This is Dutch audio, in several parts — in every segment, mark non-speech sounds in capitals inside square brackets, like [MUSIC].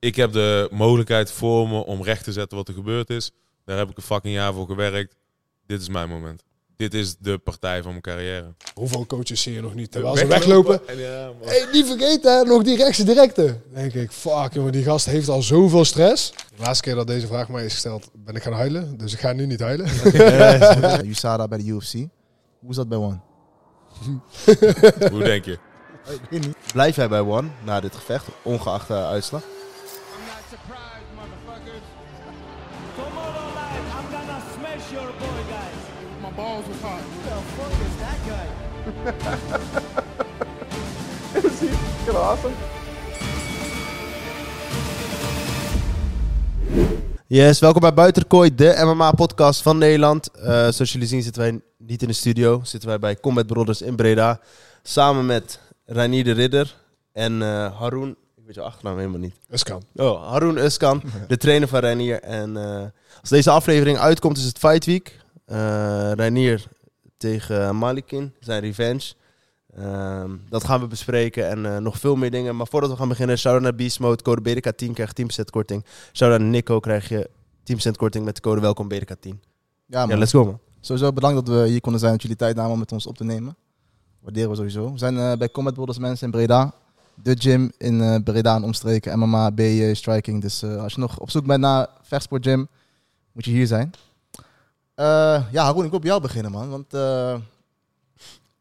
ik heb de mogelijkheid voor me om recht te zetten wat er gebeurd is. Daar heb ik een fucking jaar voor gewerkt. Dit is mijn moment. Dit is de partij van mijn carrière. Hoeveel coaches zie je nog niet? Terwijl ze weglopen. En ja. Hey, niet vergeten, hè, nog die rechtse directe. Denk ik, fuck, jongen, die gast heeft al zoveel stress. De laatste keer dat deze vraag mij is gesteld, ben ik gaan huilen. Dus ik ga nu niet huilen. [LAUGHS] [LAUGHS] USADA bij de UFC. Hoe is dat bij One? Hoe denk je? Ik weet niet. Blijf jij bij One na dit gevecht, ongeacht de uitslag? [LAUGHS] Yes, welkom bij Buitenkooi, de MMA-podcast van Nederland. Eh, zoals jullie zien zitten wij niet in de studio. Zitten wij bij Combat Brothers in Breda. Samen met Reinier de Ridder en eh Haroon. Ik weet je achternaam helemaal niet. Dat kan. Oh, Haroon Uskan, de trainer van Reinier. En eh, als deze aflevering uitkomt is het Fight Week. Eh Reinier tegen Malikin, zijn revenge. Ehm, dat gaan we bespreken en eh, nog veel meer dingen. Maar voordat we gaan beginnen, shout-out naar Beast Mode. Code BDK10 krijgt 10% korting. Shout-out naar Nico, krijg je 10% korting met de code welkom BDK10. Ja, Ja, let's go man. Sowieso bedankt dat we hier konden zijn, dat jullie tijd namen om met ons op te nemen. Waarderen we sowieso. We zijn eh, bij Combat Brothers mensen in Breda. De gym in eh, Breda en omstreken. MMA, BJ, striking. Dus als je nog op zoek bent naar vechtsport gym, moet je hier zijn. Eh, ja, Haroon, ik wil bij jou beginnen, man. Want eh,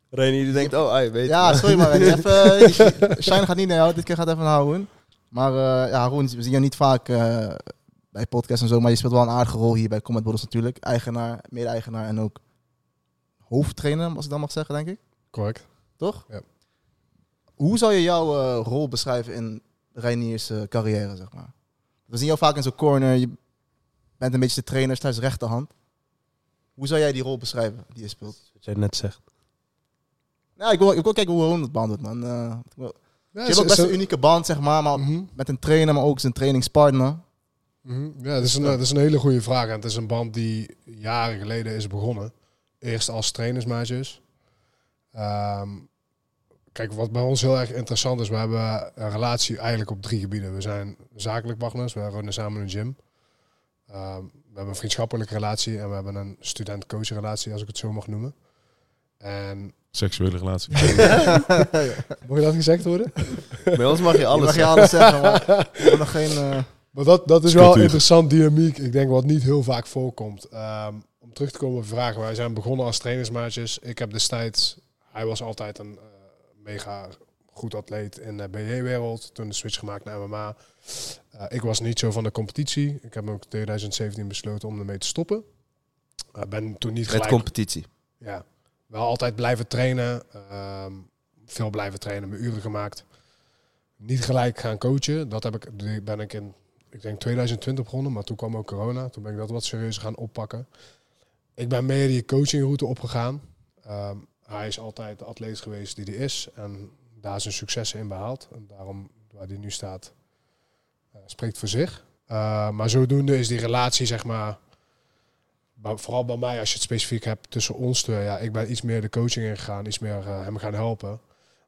Reinier die denkt, oh, ai, weet ja, sorry maar. [LAUGHS] Even, eh, Shine gaat niet naar jou. Dit keer gaat even naar Haroon. Maar eh, ja, Haroon, we zien jou niet vaak eh, bij podcasts en zo. Maar je speelt wel een aardige rol hier bij Combat Brothers natuurlijk. Eigenaar, mede-eigenaar en ook hoofdtrainer, als ik dat mag zeggen, denk ik. Correct. Toch? Ja. Hoe zou je jouw eh, rol beschrijven in Reiniers eh, carrière, zeg maar? We zien jou vaak in zo'n corner. Je bent een beetje de trainer, sta je rechterhand. Hoe zou jij die rol beschrijven die je speelt? Wat jij net zegt. Nou, ik wil, ik wil kijken hoe Ron het behandelt, man. Eh, wil- Ja, je hebt ook best zo- een unieke band, zeg maar. maar Mhm. Met een trainer, maar ook zijn trainingspartner. Mhm. Ja, dat is, een, dat is een hele goede vraag. En het is een band die jaren geleden is begonnen. Eerst als trainersmaatjes. Ehm, kijk, wat bij ons heel erg interessant is, we hebben een relatie eigenlijk op drie gebieden. We zijn zakelijk partners, we runnen samen een gym. Ehm, we hebben een vriendschappelijke relatie en we hebben een student-coach relatie, als ik het zo mag noemen. En Seksuele relatie. [LAUGHS] [LAUGHS] mag je dat gezegd worden? Bij ons mag je Je alles mag je zeggen. alles zeggen, maar we hebben nog geen... eh, Maar dat, dat is wel cultuur. interessant dynamiek. Ik denk wat niet heel vaak voorkomt. Ehm, om terug te komen op de vraag. Wij zijn begonnen als trainersmaatjes. Ik heb destijds... Hij was altijd een eh, mega goed atleet in de BJ-wereld. Toen de switch gemaakt naar MMA. Eh, ik was niet zo van de competitie. Ik heb ook in 2017 besloten om ermee te stoppen. Ik ben toen niet Met gelijk... competitie. Ja, wel altijd blijven trainen. ehm, veel blijven trainen, mijn uren gemaakt. Niet gelijk gaan coachen. Dat heb ik, ben ik in, ik denk 2020 begonnen, maar toen kwam ook corona. Toen ben ik dat wat serieuzer gaan oppakken. Ik ben meer die coachingroute opgegaan. Ehm, hij is altijd de atleet geweest die hij is en daar zijn successen in behaald. En daarom, waar hij nu staat, eh, spreekt voor zich. Eh, maar zodoende is die relatie, zeg maar, vooral bij mij, als je het specifiek hebt tussen ons ja, ik ben iets meer de coaching ingegaan, iets meer eh, hem gaan helpen.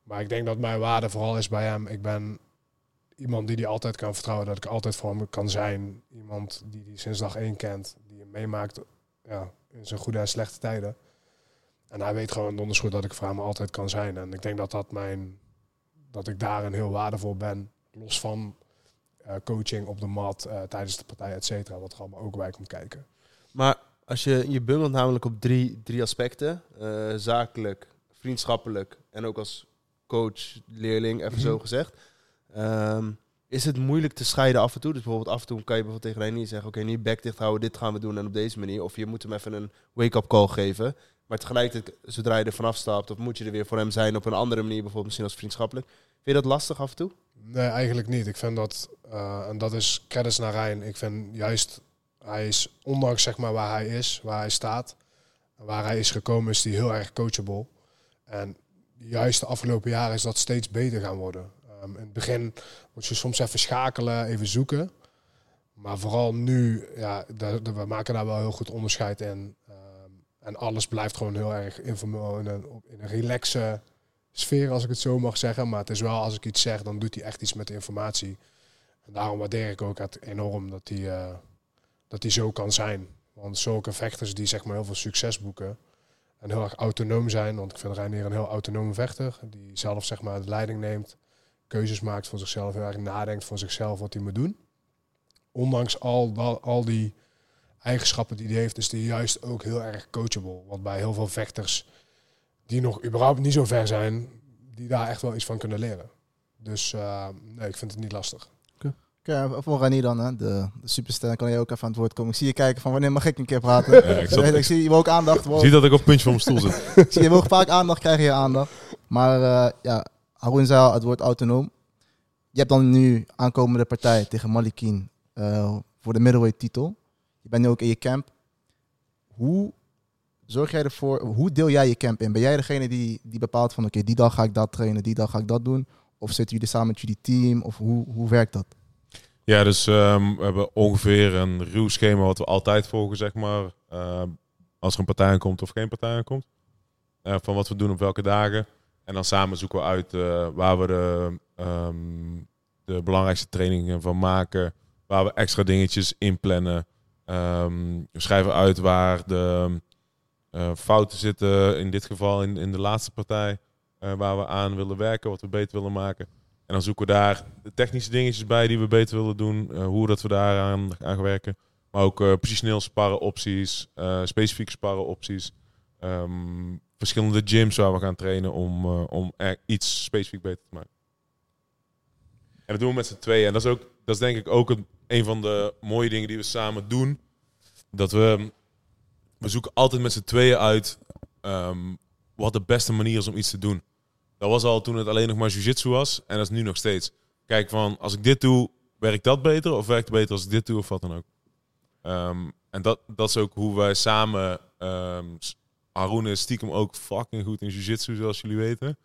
Maar ik denk dat mijn waarde vooral is bij hem. Ik ben iemand die hij altijd kan vertrouwen, dat ik altijd voor hem kan zijn. Iemand die hij sinds dag één kent, die hem meemaakt ja, in zijn goede en slechte tijden. En hij weet gewoon donders goed dat ik voor hem altijd kan zijn. En ik denk dat dat mijn, dat ik daarin heel waardevol ben, los van eh, coaching op de mat, eh, tijdens de partij, et cetera, wat er allemaal ook bij komt kijken. Maar als je, je bundelt namelijk op drie, drie aspecten. eh, zakelijk, vriendschappelijk en ook als coach, leerling, even zo gezegd. Ehm, is het moeilijk te scheiden af en toe? Dus bijvoorbeeld af en toe kan je bijvoorbeeld tegen Reinier zeggen... oké, nu bek dicht houden, dit gaan we doen en op deze manier. Of je moet hem even een wake-up call geven. Maar tegelijkertijd, zodra je er vanaf stapt... of moet je er weer voor hem zijn op een andere manier... bijvoorbeeld misschien als vriendschappelijk. Vind je dat lastig af en toe? Nee, eigenlijk niet. Ik vind dat, eh, en dat is credits naar Rijn. Ik vind juist, hij is, ondanks zeg maar waar hij is, waar hij staat, waar hij is gekomen, is hij heel erg coachable. En juist de afgelopen jaren is dat steeds beter gaan worden. Ehm, in het begin moet je soms even schakelen, even zoeken. Maar vooral nu, ja, we maken daar wel heel goed onderscheid in. En alles blijft gewoon heel erg informeel in een, in een relaxe sfeer, als ik het zo mag zeggen. Maar het is wel, als ik iets zeg, dan doet hij echt iets met de informatie. En daarom waardeer ik ook het enorm dat hij eh, dat hij zo kan zijn. Want zulke vechters die zeg maar heel veel succes boeken en heel erg autonoom zijn, want ik vind Reinier een heel autonome vechter, die zelf zeg maar de leiding neemt, keuzes maakt voor zichzelf, heel erg nadenkt voor zichzelf wat hij moet doen. Ondanks al, al die eigenschappen die hij heeft, is hij juist ook heel erg coachable. Want bij heel veel vechters die nog überhaupt niet zo ver zijn, die daar echt wel iets van kunnen leren. Dus uh, nee, ik vind het niet lastig. Oké, voor Rani dan, hè, de, de superster, kan jij ook even aan het woord komen. Ik zie je kijken van wanneer mag ik een keer praten. [LAUGHS] Ja, ik, zat- ik zie je wil ook aandacht. Je ziet dat ik op het puntje van mijn stoel zit. [LAUGHS] Ik zie je wil vaak aandacht krijgen, je aandacht. Maar eh ja, zei al, het woord autonoom. Je hebt dan nu aankomende partij tegen Malikin eh, voor de middleweight titel. Je bent nu ook in je camp. Hoe zorg jij ervoor, hoe deel jij je camp in? Ben jij degene die, die bepaalt van oké, die dag ga ik dat trainen, die dag ga ik dat doen? Of zitten jullie samen met jullie team? Of hoe, hoe werkt dat? Ja, dus ehm, we hebben ongeveer een ruw schema wat we altijd volgen, zeg maar. Ehm, als er een partij aankomt of geen partij aankomt. Eh, van wat we doen op welke dagen. En dan samen zoeken we uit eh, waar we de, ehm, de belangrijkste trainingen van maken. Waar we extra dingetjes inplannen. Ehm we schrijven uit waar de eh, fouten zitten. In dit geval in, in de laatste partij. eh, waar we aan willen werken, wat we beter willen maken. En dan zoeken we daar de technische dingetjes bij die we beter willen doen. eh, hoe dat we daar aan, aan gaan werken. Maar ook eh positioneel sparren opties, specifieke sparren opties. ehm, verschillende gyms waar we gaan trainen om, om iets specifiek beter te maken. En dat doen we met z'n tweeën. En dat is, ook, dat is denk ik ook een, van de mooie dingen die we samen doen. Dat we, we zoeken altijd met z'n tweeën uit ehm, wat de beste manier is om iets te doen. Dat was al toen het alleen nog maar jiu-jitsu was. En dat is nu nog steeds. Kijk, van als ik dit doe, werkt dat beter? Of werkt het beter als ik dit doe of wat dan ook? Ehm, en dat, dat is ook hoe wij samen... ehm s- Haroon is stiekem ook fucking goed in jiu-jitsu, zoals jullie weten.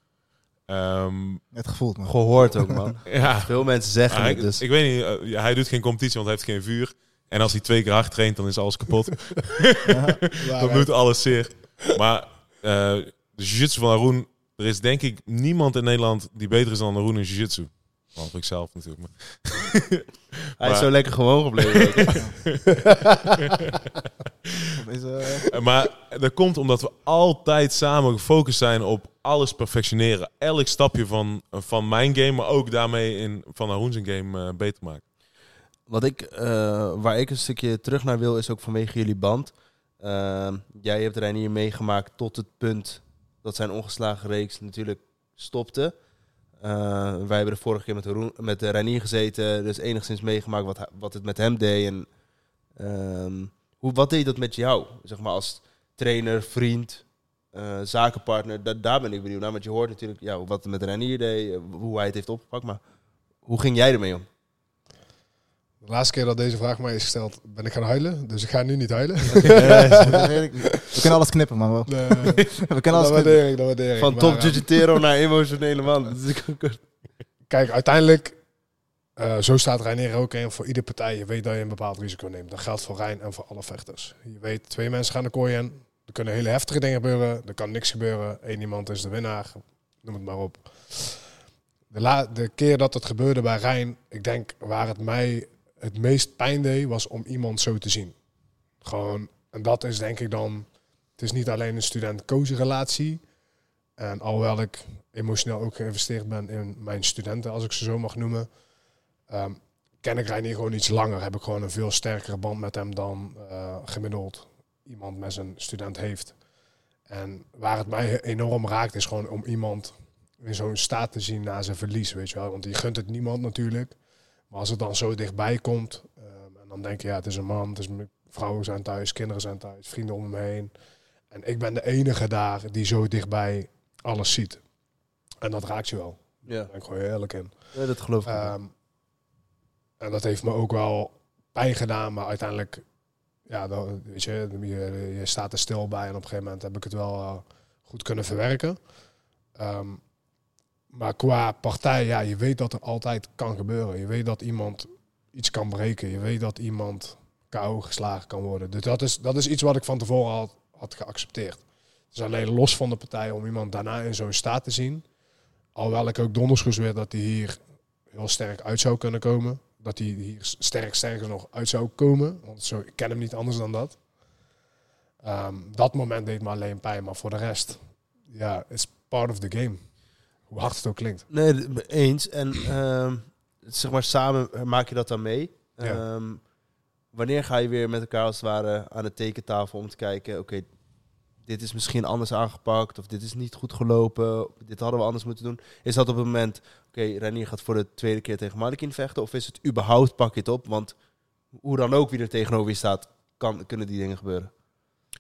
Ehm, Het gevoeld, man. Gehoord ook, man. [LAUGHS] ja, Veel mensen zeggen het, dus. ik weet niet, eh, ja, hij doet geen competitie, want hij heeft geen vuur. En als hij twee keer hard traint, dan is alles kapot. [LAUGHS] [LAUGHS] dan doet alles zeer. Maar eh, de jiu-jitsu van Haroon, er is denk ik niemand in Nederland die beter is dan Haroon in jiu-jitsu. Behalve ik zelf natuurlijk. Maar. [LAUGHS] Hij is zo lekker gewoon gebleven. [LAUGHS] Is, Eh, Maar dat komt omdat we altijd samen gefocust zijn op alles perfectioneren. Elk stapje van, van mijn game, maar ook daarmee in, van Haroon zijn game eh, beter maken. Wat ik, eh, waar ik een stukje terug naar wil, is ook vanwege jullie band. Ehm, jij hebt Reinier meegemaakt tot het punt dat zijn ongeslagen reeks natuurlijk stopte. Eh, wij hebben de vorige keer met, Haroon- met gezeten, dus enigszins meegemaakt wat, wat het met hem deed. En, ehm, hoe, wat deed dat met jou, zeg maar, als trainer, vriend, eh, zakenpartner? Da- daar ben ik benieuwd naar, want je hoort natuurlijk ja, wat het met Reinier deed, eh, hoe hij het heeft opgepakt. Maar hoe ging jij ermee om? De laatste keer dat deze vraag mij is gesteld, ben ik gaan huilen. Dus ik ga nu niet huilen. we kunnen alles knippen, man. We Nee, [LAUGHS] we kunnen dat alles knippen. waardeer ik, dat waardeer ik. Van Maar, top jiu naar emotionele man. Kijk, uiteindelijk, eh, zo staat Reinier ook in. Voor iedere partij, je weet dat je een bepaald risico neemt. Dat geldt voor Rijn en voor alle vechters. Je weet, twee mensen gaan de kooi in. Er kunnen hele heftige dingen gebeuren. Er kan niks gebeuren. Eén iemand is de winnaar. Noem het maar op. De, la de keer dat het gebeurde bij Rijn, ik denk waar het mij het meest pijn deed, was om iemand zo te zien. Gewoon, en dat is denk ik dan, het is niet alleen een student-coach relatie. En alhoewel ik emotioneel ook geïnvesteerd ben in mijn studenten, als ik ze zo mag noemen, ehm, ken ik Reinier gewoon iets langer. Heb ik gewoon een veel sterkere band met hem dan eh, gemiddeld iemand met zijn student heeft. En waar het mij enorm raakt, is gewoon om iemand in zo'n staat te zien na zijn verlies, weet je wel. Want je gunt het niemand natuurlijk. Maar als het dan zo dichtbij komt, ehm, en dan denk je, ja, het is een man, het is mijn vrouwen zijn thuis, kinderen zijn thuis, vrienden om hem heen. En ik ben de enige daar die zo dichtbij alles ziet. En dat raakt je wel. Ja, Daar ben ik gewoon eerlijk in. ja, dat geloof ik. Ehm, en dat heeft me ook wel pijn gedaan, maar uiteindelijk, ja, dan, weet je, je, je staat er stil bij en op een gegeven moment heb ik het wel eh, goed kunnen verwerken. Ehm, maar qua partij, ja, je weet dat er altijd kan gebeuren. Je weet dat iemand iets kan breken. Je weet dat iemand KO geslagen kan worden. Dus dat is, dat is iets wat ik van tevoren al had geaccepteerd. Het is alleen los van de partij om iemand daarna in zo'n staat te zien. Alhoewel ik ook donders weet dat hij hier heel sterk uit zou kunnen komen. dat hij hier sterk sterker nog uit zou komen. Want zo, ik ken hem niet anders dan dat. Ehm, dat moment deed me alleen pijn, maar voor de rest, ja, it's part of the game. Hoe hard het ook klinkt. Nee, eens. En [CLEARS THROAT] ehm, zeg maar, samen maak je dat dan mee. Ja. Ehm, wanneer ga je weer met elkaar als het ware aan de tekentafel om te kijken, oké, dit is misschien anders aangepakt, of dit is niet goed gelopen, dit hadden we anders moeten doen. Is dat op het moment, oké, Renier gaat voor de tweede keer tegen Malikin vechten, of is het überhaupt pak je het op? Want hoe dan ook wie er tegenover je staat, kan, kunnen die dingen gebeuren.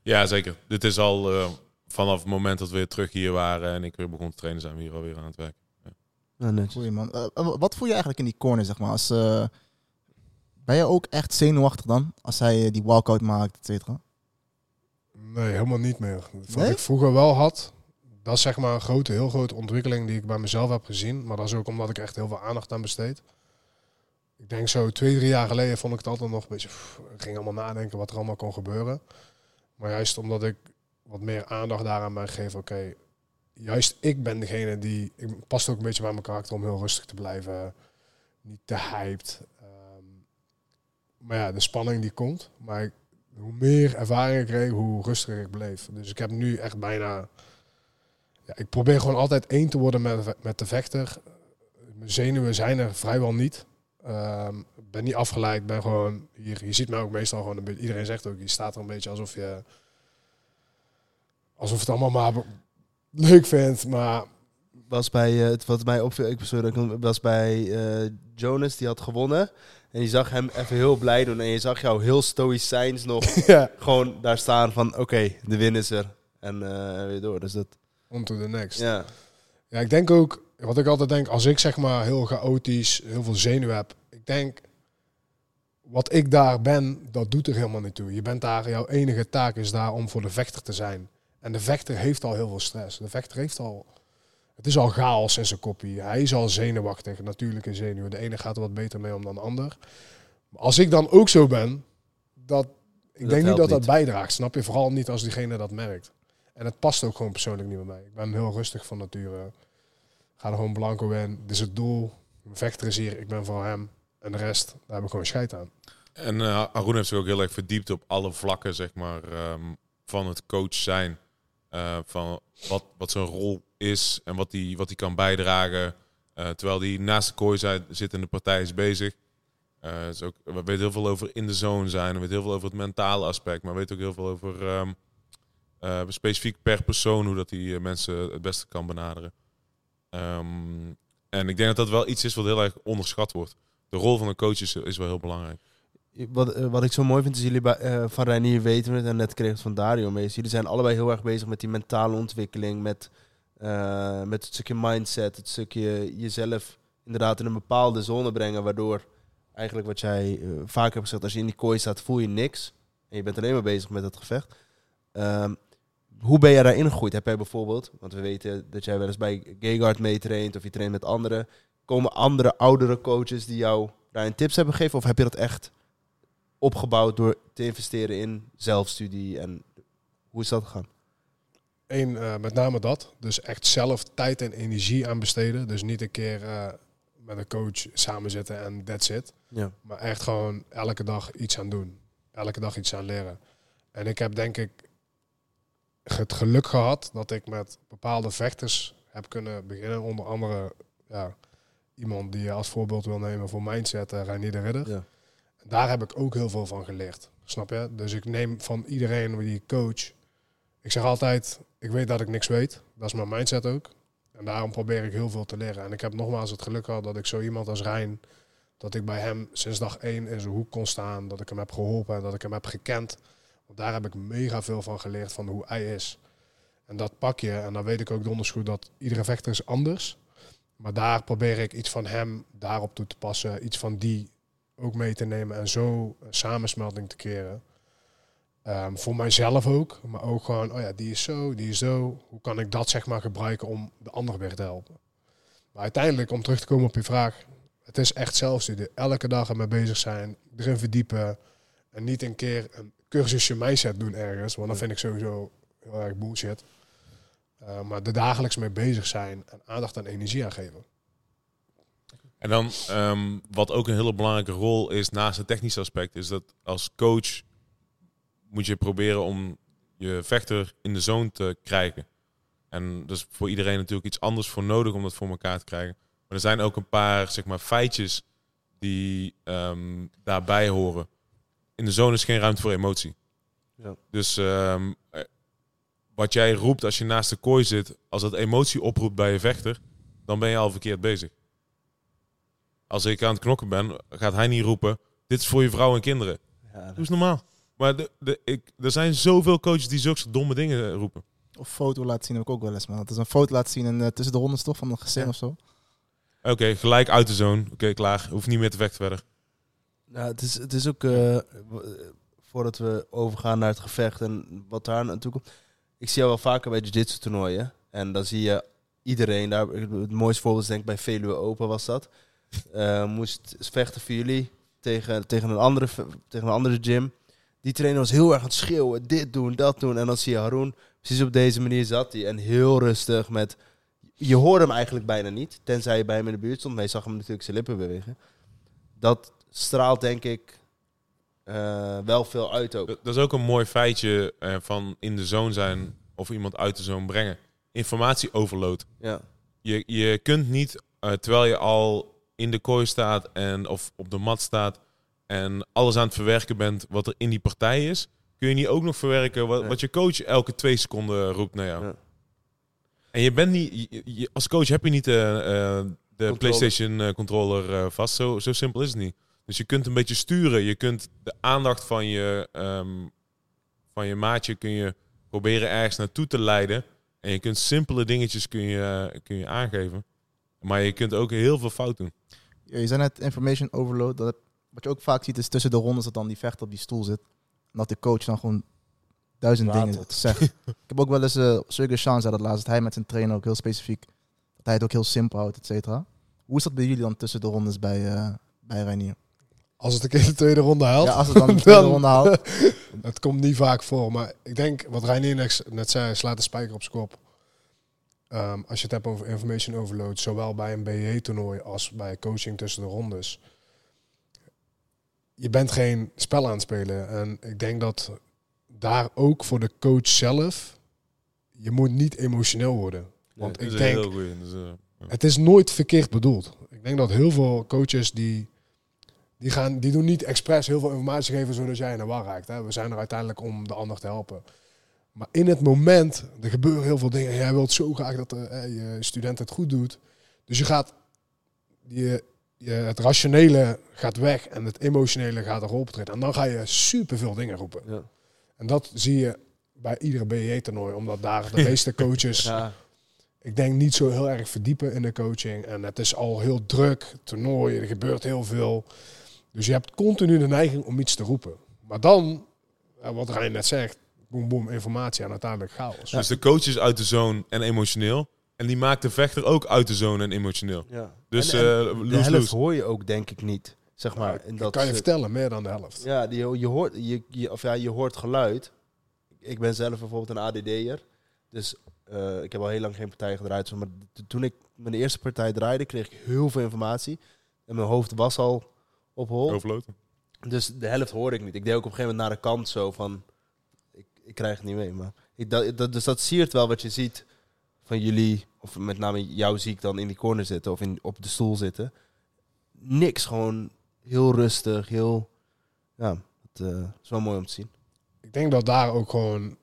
Ja, zeker. Dit is al eh, vanaf het moment dat we weer terug hier waren en ik weer begon te trainen, zijn we hier alweer aan het werk. Ja, netjes. Goeie man. Eh, eh, wat voel je eigenlijk in die corner, zeg maar? Als, eh, ben je ook echt zenuwachtig dan? Als hij die walkout maakt, et cetera? Nee, helemaal niet meer. Wat Nee? ik vroeger wel had, dat is zeg maar een grote, heel grote ontwikkeling die ik bij mezelf heb gezien. Maar dat is ook omdat ik echt heel veel aandacht aan besteed. Ik denk zo twee, drie jaar geleden vond ik het altijd nog een beetje... pff, ik ging allemaal nadenken wat er allemaal kon gebeuren. Maar juist omdat ik wat meer aandacht daaraan ben gegeven, oké, juist ik ben degene die... Ik past ook een beetje bij mijn karakter om heel rustig te blijven. Niet te hyped. Ehm, maar ja, de spanning die komt. Maar hoe meer ervaring ik kreeg, hoe rustiger ik bleef. Dus ik heb nu echt bijna... Ja, ik probeer gewoon altijd één te worden met, met de vechter. Mijn zenuwen zijn er vrijwel niet. Ik ben niet afgeleid, ben gewoon hier. Je ziet mij ook meestal gewoon een beetje. Iedereen zegt ook, je staat er een beetje alsof je. Alsof het allemaal maar leuk vindt. Maar was bij, eh, het wat mij opviel, ik sorry, dat ik- was bij eh, Jonas, die had gewonnen. En je zag hem even heel blij doen. En je zag jou heel stoïcijns nog [LAUGHS] ja, gewoon daar staan van, oké, de win is er. En eh, weer door. Dus dat, on to the next. Ja. ja. ik denk ook, wat ik altijd denk, als ik zeg maar heel chaotisch, heel veel zenuw heb. Ik denk, wat ik daar ben, dat doet er helemaal niet toe. Je bent daar, jouw enige taak is daar om voor de vechter te zijn. En de vechter heeft al heel veel stress. De vechter heeft al, het is al chaos in zijn koppie. Hij is al zenuwachtig, natuurlijke zenuwen. De ene gaat er wat beter mee om dan de ander. Maar als ik dan ook zo ben, dat, ik Dat denk niet dat dat niet. bijdraagt. Snap je? Vooral niet als diegene dat merkt. En het past ook gewoon persoonlijk niet bij mij. Ik ben heel rustig van nature. Ga er gewoon blanco in. Dit is het doel. Mijn vechter is hier. Ik ben voor hem. En de rest, daar heb ik gewoon scheid aan. En eh Arun heeft zich ook heel erg verdiept op alle vlakken, zeg maar, ehm, van het coach zijn. Eh, van wat, wat zijn rol is en wat hij wat hij kan bijdragen. Eh, terwijl hij naast de kooi zit, zit de partij is bezig. Eh, is ook, we weten heel veel over in de zone zijn. We weten heel veel over het mentale aspect. Maar we weten ook heel veel over ehm, eh, specifiek per persoon hoe dat eh, mensen het beste kan benaderen. Ehm, en ik denk dat dat wel iets is wat heel erg onderschat wordt. De rol van een coach is, is wel heel belangrijk. Wat, eh, wat ik zo mooi vind is jullie bij, eh, van Reinier weten we het en net kreeg het van Dario mee. Jullie zijn allebei heel erg bezig met die mentale ontwikkeling, met, eh, met het stukje mindset, het stukje jezelf inderdaad in een bepaalde zone brengen, waardoor eigenlijk wat jij eh, vaak hebt gezegd, als je in die kooi staat voel je niks en je bent alleen maar bezig met het gevecht. Ehm, hoe ben jij daarin gegroeid? Heb jij bijvoorbeeld, want we weten dat jij wel eens bij Gayguard meetraint of je traint met anderen, komen andere oudere coaches die jou daarin tips hebben gegeven of heb je dat echt opgebouwd door te investeren in zelfstudie en hoe is dat gegaan? Eén, eh, met name dat. Dus echt zelf tijd en energie aan besteden. Dus niet een keer eh, met een coach samen zitten en that's it. Ja. Maar echt gewoon elke dag iets aan doen. Elke dag iets aan leren. En ik heb denk ik het geluk gehad dat ik met bepaalde vechters heb kunnen beginnen. Onder andere ja, iemand die je als voorbeeld wil nemen voor mindset, uh, Reinier de Ridder. Ja. Daar heb ik ook heel veel van geleerd. Snap je? Dus ik neem van iedereen die ik coach. Ik zeg altijd, ik weet dat ik niks weet. Dat is mijn mindset ook. En daarom probeer ik heel veel te leren. En ik heb nogmaals het geluk gehad dat ik zo iemand als Rijn, dat ik bij hem sinds dag één in zijn hoek kon staan. Dat ik hem heb geholpen en dat ik hem heb gekend. Want daar heb ik mega veel van geleerd van hoe hij is. En dat pak je. En dan weet ik ook donders goed dat iedere vechter is anders. Maar daar probeer ik iets van hem daarop toe te passen. Iets van die ook mee te nemen. En zo een samensmelting te keren. Ehm, voor mijzelf ook. Maar ook gewoon, oh ja, die is zo, die is zo. Hoe kan ik dat zeg maar gebruiken om de ander weer te helpen? Maar uiteindelijk, om terug te komen op je vraag. Het is echt zelfstudie. Elke dag ermee bezig zijn. Erin verdiepen. En niet een keer een cursusje mindset doen ergens. Want dan vind ik sowieso heel erg bullshit. Uh, maar er dagelijks mee bezig zijn. En aandacht en energie aan geven. En dan, ehm, wat ook een hele belangrijke rol is naast het technische aspect, is dat als coach moet je proberen om je vechter in de zone te krijgen. En dat is voor iedereen natuurlijk iets anders voor nodig om dat voor elkaar te krijgen. Maar er zijn ook een paar zeg maar, feitjes die ehm, daarbij horen. In de zone is geen ruimte voor emotie. Ja. Dus ehm, eh, wat jij roept als je naast de kooi zit, als dat emotie oproept bij je vechter, dan ben je al verkeerd bezig. Als ik aan het knokken ben, gaat hij niet roepen: Dit is voor je vrouw en kinderen. Ja, Doe eens normaal. Maar de, de, ik, er zijn zoveel coaches die zulke domme dingen roepen. Of foto laten zien heb ik ook wel eens, man. Dat is een foto laten zien en, eh, tussen de rondes toch van een gezin Ja. of zo. Oké, gelijk uit de zone. Oké, klaar. Hoeft niet meer te vechten verder. Nou, het, is, het is ook, eh, eh, voordat we overgaan naar het gevecht en wat daar naartoe komt. Ik zie jou wel vaker bij jiu-jitsu toernooien. En dan zie je iedereen, daar, het mooiste voorbeeld is denk ik bij Veluwe Open was dat. Eh, moest vechten voor jullie tegen, tegen, een andere, tegen een andere gym. Die trainer was heel erg aan het schreeuwen, dit doen, dat doen. En dan zie je Haroon, precies op deze manier zat hij. En heel rustig met... Je hoorde hem eigenlijk bijna niet, tenzij je bij hem in de buurt stond. Maar je zag hem natuurlijk zijn lippen bewegen. Dat straalt denk ik eh, wel veel uit ook. Dat is ook een mooi feitje eh, van in de zone zijn of iemand uit de zone brengen. Informatie overload. Ja, Je, je kunt niet, terwijl je al in de kooi staat en, of op de mat staat en alles aan het verwerken bent wat er in die partij is, kun je niet ook nog verwerken wat, je coach elke twee seconden roept naar jou. Ja. En je bent niet, je- je- als coach heb je niet eh, eh, de Controller. PlayStation eh, controller vast. Zo, zo simpel is het niet. Dus je kunt een beetje sturen. Je kunt de aandacht van je, ehm, van je maatje kun je proberen ergens naartoe te leiden. En je kunt simpele dingetjes kun je, kun je aangeven. Maar je kunt ook heel veel fout doen. Ja, je zei net information overload. Dat, wat je ook vaak ziet is tussen de rondes dat dan die vechter op die stoel zit. En dat de coach dan gewoon duizend Ratelt. dingen zegt. [LAUGHS] ik heb ook wel eens, uh, Sergey Sean zei dat laatst, dat hij met zijn trainer ook heel specifiek, dat hij het ook heel simpel houdt, et cetera. Hoe is dat bij jullie dan tussen de rondes bij, eh bij Reinier? Als het een keer de tweede ronde haalt. Ja, als het dan de [LAUGHS] tweede ronde haalt. [LAUGHS] Het komt niet vaak voor, maar ik denk wat Reinier net- net zei, slaat de spijker op zijn kop. Ehm, als je het hebt over information overload, zowel bij een BJ-toernooi als bij coaching tussen de rondes. Je bent geen spel aan het spelen. En ik denk dat daar ook voor de coach zelf, je moet niet emotioneel worden. Want ik denk, goeie. Dus, eh, het is nooit verkeerd bedoeld. Ik denk dat heel veel coaches die, die, gaan, die doen niet expres heel veel informatie geven zodat jij in de war raakt. Hè. We zijn er uiteindelijk om de ander te helpen. Maar in het moment, er gebeuren heel veel dingen. En jij wilt zo graag dat eh, je student het goed doet. Dus je gaat, je, je, het rationele gaat weg en het emotionele gaat erop optreden. En dan ga je superveel dingen roepen. ja. En dat zie je bij iedere BJ-toernooi. Omdat daar de [LAUGHS] meeste coaches ja. ik denk niet zo heel erg verdiepen in de coaching. En het is al heel druk, toernooien, er gebeurt heel veel. Dus je hebt continu de neiging om iets te roepen. Maar dan, eh, wat Rijn net zegt, boem boem, informatie en uiteindelijk chaos. Dus de coach is uit de zone en emotioneel. En die maakt de vechter ook uit de zone en emotioneel. ja. Dus En- en eh de helft lose. hoor je ook denk ik niet, zeg maar. in dat kan je vertellen, meer dan de helft. Ja, die, je, hoort, je, je, of ja, je hoort geluid. Ik ben zelf bijvoorbeeld een ADD'er. Dus eh, ik heb al heel lang geen partij gedraaid. Maar toen ik mijn eerste partij draaide, kreeg ik heel veel informatie. En mijn hoofd was al op hol. Overload. Dus de helft hoorde ik niet. Ik deed ook op een gegeven moment naar de kant zo van... Ik, krijg het niet mee. Maar ik, dat, dat, dus dat siert wel wat je ziet van jullie... Of met name jou zie ik dan in die corner zitten of in, op de stoel zitten. Niks, gewoon heel rustig, heel... Ja, het eh, is wel mooi om te zien. Ik denk dat daar ook gewoon,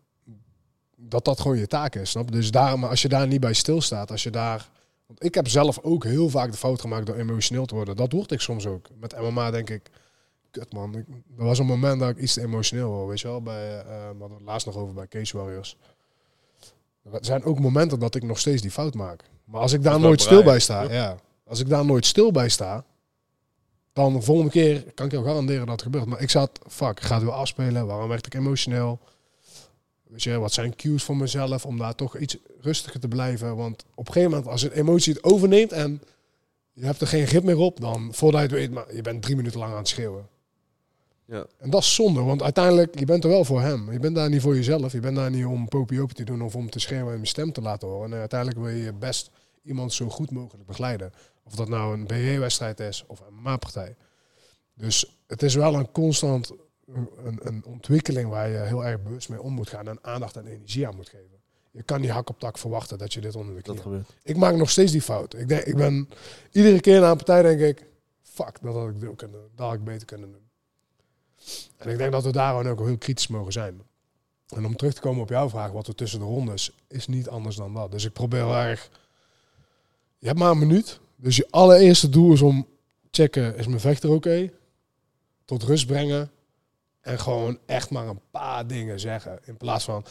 dat dat gewoon je taak is, snap? Dus daar, maar als je daar niet bij stilstaat, als je daar... Want ik heb zelf ook heel vaak de fout gemaakt door emotioneel te worden. Dat word ik soms ook. Met MMA denk ik, kut man. Ik, er was een moment dat ik iets te emotioneel was, weet je wel. Bij, eh, we hadden het laatst nog over bij Cage Warriors. Er zijn ook momenten dat ik nog steeds die fout maak. Maar als ik daar nooit stil bij sta, ja. Als ik daar nooit stil bij sta, dan de volgende keer kan ik jou garanderen dat het gebeurt. Maar ik zat, fuck, ik ga het weer afspelen. Waarom werd ik emotioneel? Weet je, wat zijn cues voor mezelf om daar toch iets rustiger te blijven? Want op een gegeven moment, als een emotie het overneemt en je hebt er geen grip meer op, dan voordat je het weet, maar je bent drie minuten lang aan het schreeuwen. Ja. En dat is zonde, want uiteindelijk, je bent er wel voor hem. Je bent daar niet voor jezelf. Je bent daar niet om popiopen te doen of om te schreeuwen en je stem te laten horen. En uiteindelijk wil je best iemand zo goed mogelijk begeleiden. Of dat nou een BE-wedstrijd is of een MMA-partij. Dus het is wel een constant een, een- ontwikkeling waar je heel erg bewust mee om moet gaan en aandacht en energie aan moet geven. Je kan niet hak op tak verwachten dat je dit onder de knie Dat gebeurt. Ik maak nog steeds die fout. Ik, denk, ik ben iedere keer na een partij denk ik, fuck, dat had ik dat had ik beter kunnen doen. En ik denk dat we daar ook heel kritisch mogen zijn. En om terug te komen op jouw vraag, wat er tussen de rondes, is niet anders dan dat. Dus ik probeer heel erg, je hebt maar een minuut. Dus je allereerste doel is om checken, is mijn vechter oké? Tot rust brengen. En gewoon echt maar een paar dingen zeggen. In plaats van,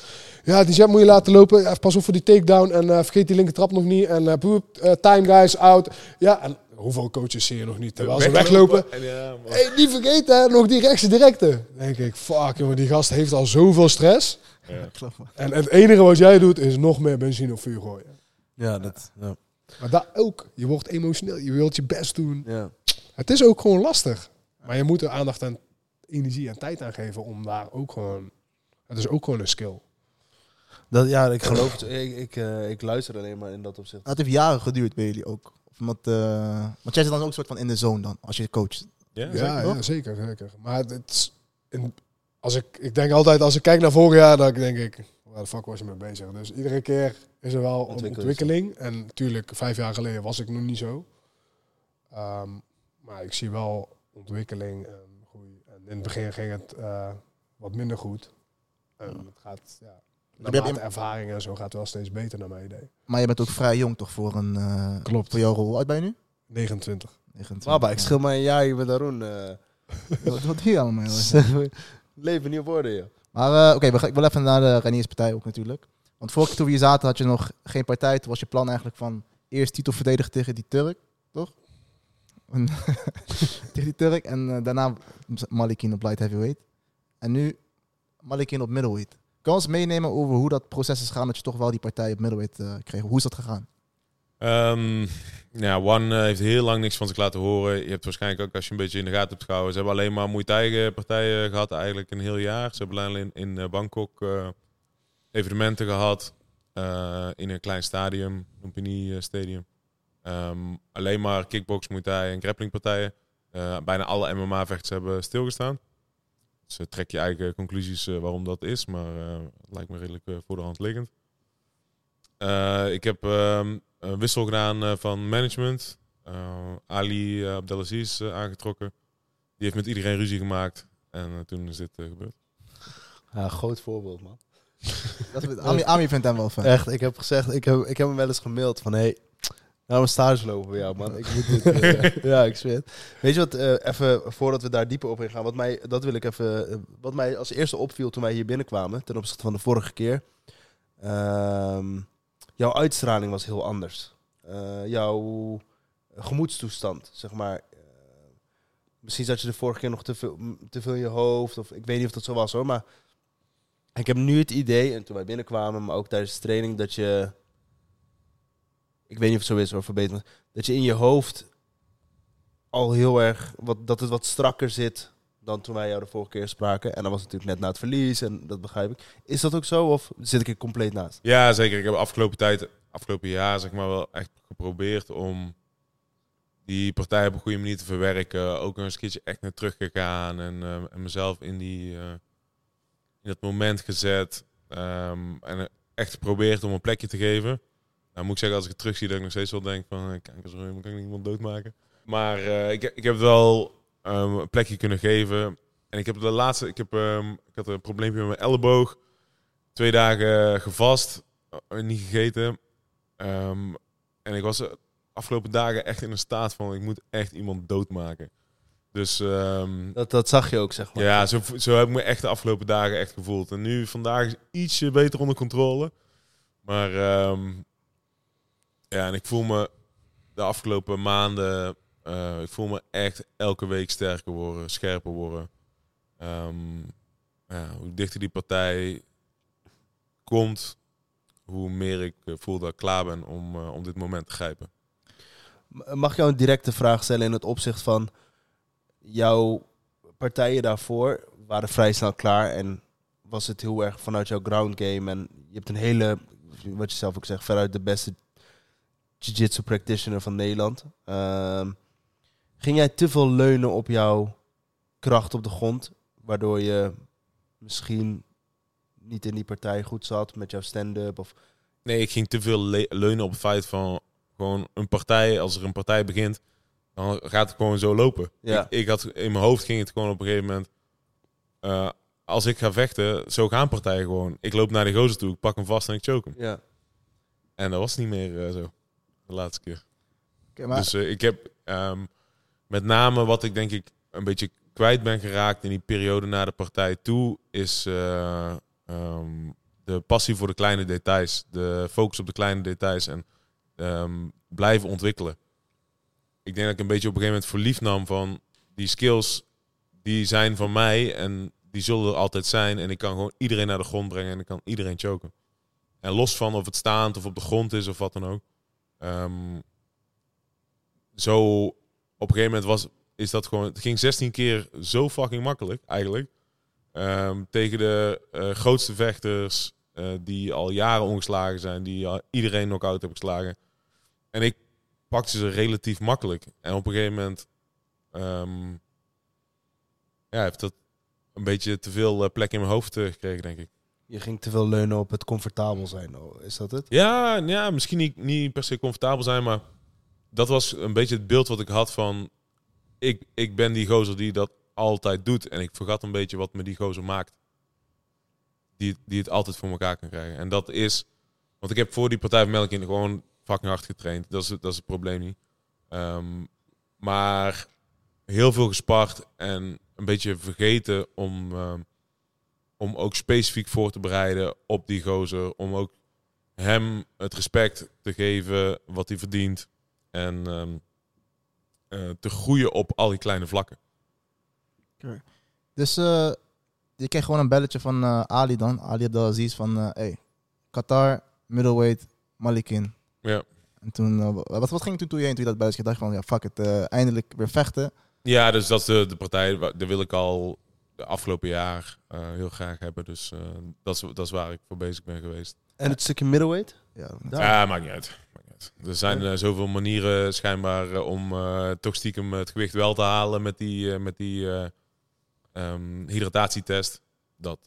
ja, die jab moet je laten lopen. Pas op voor die takedown. En eh, vergeet die linker trap nog niet. En eh, time guys, out. Ja, en hoeveel coaches zie je nog niet? Terwijl ze weglopen. En ja. Hey, niet vergeten, hè, nog die rechtse directe. Denk ik, fuck jongen, die gast heeft al zoveel stress. Ja. [LAUGHS] Klopt. En het enige wat jij doet, is nog meer benzine op vuur gooien. Ja, dat... Ja. Maar dat ook. Je wordt emotioneel, je wilt je best doen. ja. Het is ook gewoon lastig. Maar je moet er aandacht en energie en tijd aan geven om daar ook gewoon... Het is ook gewoon een skill. Dat, ja, ik geloof het. Ik, ik, eh, ik luister alleen maar in dat opzicht. Het heeft jaren geduurd bij jullie ook. Omdat, eh, want jij zit dan ook een soort van in de zone dan, als je coacht. Ja, Ja, zeker. ja, zeker, zeker. Maar het, is in, als ik, ik denk altijd, als ik kijk naar vorig jaar, dan denk ik, waar de fuck was je mee bezig? Dus iedere keer is er wel een Ontwikkeling. En natuurlijk, vijf jaar geleden was ik nog niet zo. Ehm, maar ik zie wel ontwikkeling en groei. En in het begin ging het eh, wat minder goed. En het gaat, ja, je- naarmate ervaring en zo gaat het wel steeds beter naar mijn idee. Maar je bent ook vrij jong toch voor een... eh, Klopt. Voor jouw rol. Hoe oud ben je nu? 29. 29. Baba, ik schil maar een jaar hier met Arun. eh [LAUGHS] Wat, wat doe je allemaal? joh? Leven niet op orde, joh. Maar eh, oké, we gaan- ik wil even naar de Renierspartij ook natuurlijk. Want vorige keer toen we hier zaten had je nog geen partij. Toen was je plan eigenlijk van eerst titel verdedigen tegen die Turk, toch? En- [LAUGHS] tegen die Turk en eh, daarna Malikin op light heavyweight. En nu Malikin op middleweight. Kan ons meenemen over hoe dat proces is gegaan dat je toch wel die partij op middleweight eh, kreeg? Hoe is dat gegaan? Ehm, ja, One heeft heel lang niks van zich laten horen. Je hebt waarschijnlijk ook, als je een beetje in de gaten hebt gehouden, ze hebben alleen maar Thai eh, partijen gehad eigenlijk een heel jaar. Ze hebben alleen in eh, Bangkok evenementen gehad eh, in een klein stadium, Lumpini Stadium. Ehm, alleen maar kickbox, Muay Thai en grappling partijen. Bijna alle MMA-vechters hebben stilgestaan. Dus eh, trek je eigen conclusies eh, waarom dat is, maar eh, het lijkt me redelijk eh, voor de hand liggend. Eh, ik heb ehm, een wissel gedaan eh, van management. Eh, Ali uh, Abdelaziz eh, aangetrokken. Die heeft met iedereen ruzie gemaakt. En eh, toen is dit eh, gebeurd. Ja, groot voorbeeld, man. [LAUGHS] Dat is- Ami, Ami vindt hem wel fijn. Echt, ik heb gezegd, ik heb, ik heb hem wel eens gemaild van, hey, nou een stage lopen bij jou, man. Ik moet dit, eh, [LAUGHS] ja, ik zweer het. Weet je wat, eh, even voordat we daar dieper op ingaan, wat mij, dat wil ik even, eh, wat mij als eerste opviel toen wij hier binnenkwamen, ten opzichte van de vorige keer. Ehm, jouw uitstraling was heel anders. Jouw gemoedstoestand, zeg maar. misschien zat je de vorige keer nog te veel, te veel in je hoofd, of ik weet niet of dat zo was hoor, maar ik heb nu het idee, en toen wij binnenkwamen, maar ook tijdens de training, dat je. Ik weet niet of het zo is hoor, verbeter me. Dat je in je hoofd al heel erg. Wat, dat het wat strakker zit dan toen wij jou de vorige keer spraken. En dat was natuurlijk net na het verlies, en dat begrijp ik. Is dat ook zo, of zit ik er compleet naast? Ja, zeker. Ik heb afgelopen tijd, afgelopen jaar, zeg maar, wel echt geprobeerd om die partij op een goede manier te verwerken. Ook een keertje echt naar terug gegaan en, eh, en mezelf in, die, eh, in dat moment gezet. Ehm, en echt geprobeerd om een plekje te geven. Nou moet ik zeggen, als ik het terugzie, dat ik nog steeds wel denk van, eh, kijk eens, kan ik iemand doodmaken. Maar eh, ik, ik heb wel ehm, een plekje kunnen geven. En ik heb de laatste, ik, heb, ehm, ik had een probleempje met mijn elleboog. Twee dagen gevast, eh, niet gegeten. Ehm, en ik was de afgelopen dagen echt in een staat van, ik moet echt iemand doodmaken. Dus Dat, dat zag je ook, zeg maar. ja, zo, zo heb ik me echt de afgelopen dagen echt gevoeld. En nu vandaag is ietsje beter onder controle. Maar ja, en ik voel me de afgelopen maanden, eh, ik voel me echt elke week sterker worden, scherper worden. Ehm, hoe dichter die partij komt, hoe meer ik eh, voel dat ik klaar ben om, eh, om dit moment te grijpen. Mag ik jou een directe vraag stellen in het opzicht van jouw partijen daarvoor waren vrij snel klaar en was het heel erg vanuit jouw ground game en je hebt een hele, wat je zelf ook zegt, veruit de beste jiu-jitsu practitioner van Nederland. Ehm, ging jij te veel leunen op jouw kracht op de grond, waardoor je misschien niet in die partij goed zat met jouw stand-up? Of... Nee, ik ging te veel le- leunen op het feit van gewoon een partij, als er een partij begint, dan gaat het gewoon zo lopen. Ja. Ik, ik had, in mijn hoofd ging het gewoon op een gegeven moment, eh, als ik ga vechten, zo gaan partijen gewoon. Ik loop naar de gozer toe, ik pak hem vast en ik choke hem. Ja. En dat was niet meer eh, zo, de laatste keer. Oké, maar Dus eh, ik heb ehm, met name wat ik denk ik een beetje kwijt ben geraakt in die periode naar de partij toe, is eh, ehm, de passie voor de kleine details. De focus op de kleine details en ehm, blijven ontwikkelen. Ik denk dat ik een beetje op een gegeven moment verliefd nam van die skills, die zijn van mij en die zullen er altijd zijn. En ik kan gewoon iedereen naar de grond brengen en ik kan iedereen choken. En los van of het staand of op de grond is of wat dan ook. Ehm, zo op een gegeven moment was, is dat gewoon, het ging 16 keer zo fucking makkelijk eigenlijk. Ehm, tegen de eh, grootste vechters eh, die al jaren ongeslagen zijn, die iedereen knock-out hebben geslagen. En ik pakte ze relatief makkelijk. En op een gegeven moment ehm, ja, heeft dat een beetje te veel eh, plek in mijn hoofd gekregen, denk ik. Je ging te veel leunen op het comfortabel zijn. Is dat het? Ja, ja misschien niet, niet per se comfortabel zijn, maar dat was een beetje het beeld wat ik had van... Ik, ik ben die gozer die dat altijd doet. En ik vergat een beetje wat me die gozer maakt. Die, die het altijd voor elkaar kan krijgen. En dat is... Want ik heb voor die Partij van Melkin gewoon fucking hard getraind. Dat is, dat is het probleem niet. Ehm, maar heel veel gespart en een beetje vergeten om, ehm, om ook specifiek voor te bereiden op die gozer. Om ook hem het respect te geven wat hij verdient. En ehm, eh, te groeien op al die kleine vlakken. Dus eh, je kreeg gewoon een belletje van eh, Ali dan. Ali Abdelaziz van, hey, Qatar, middleweight, Malikin. Ja. En toen, wat, wat ging toen toen je heen toen je dat belletje dacht van, ja fuck het, eindelijk weer vechten. Ja, dus dat is de, de partij. Die wil ik al de afgelopen jaar eh, heel graag hebben. Dus eh, dat, is, dat is waar ik voor bezig ben geweest. En het stukje middleweight? Ja, Ja, maakt niet uit. Er zijn eh, zoveel manieren schijnbaar om eh, toch stiekem het gewicht wel te halen met die, met die eh, ehm, hydratatietest. Dat,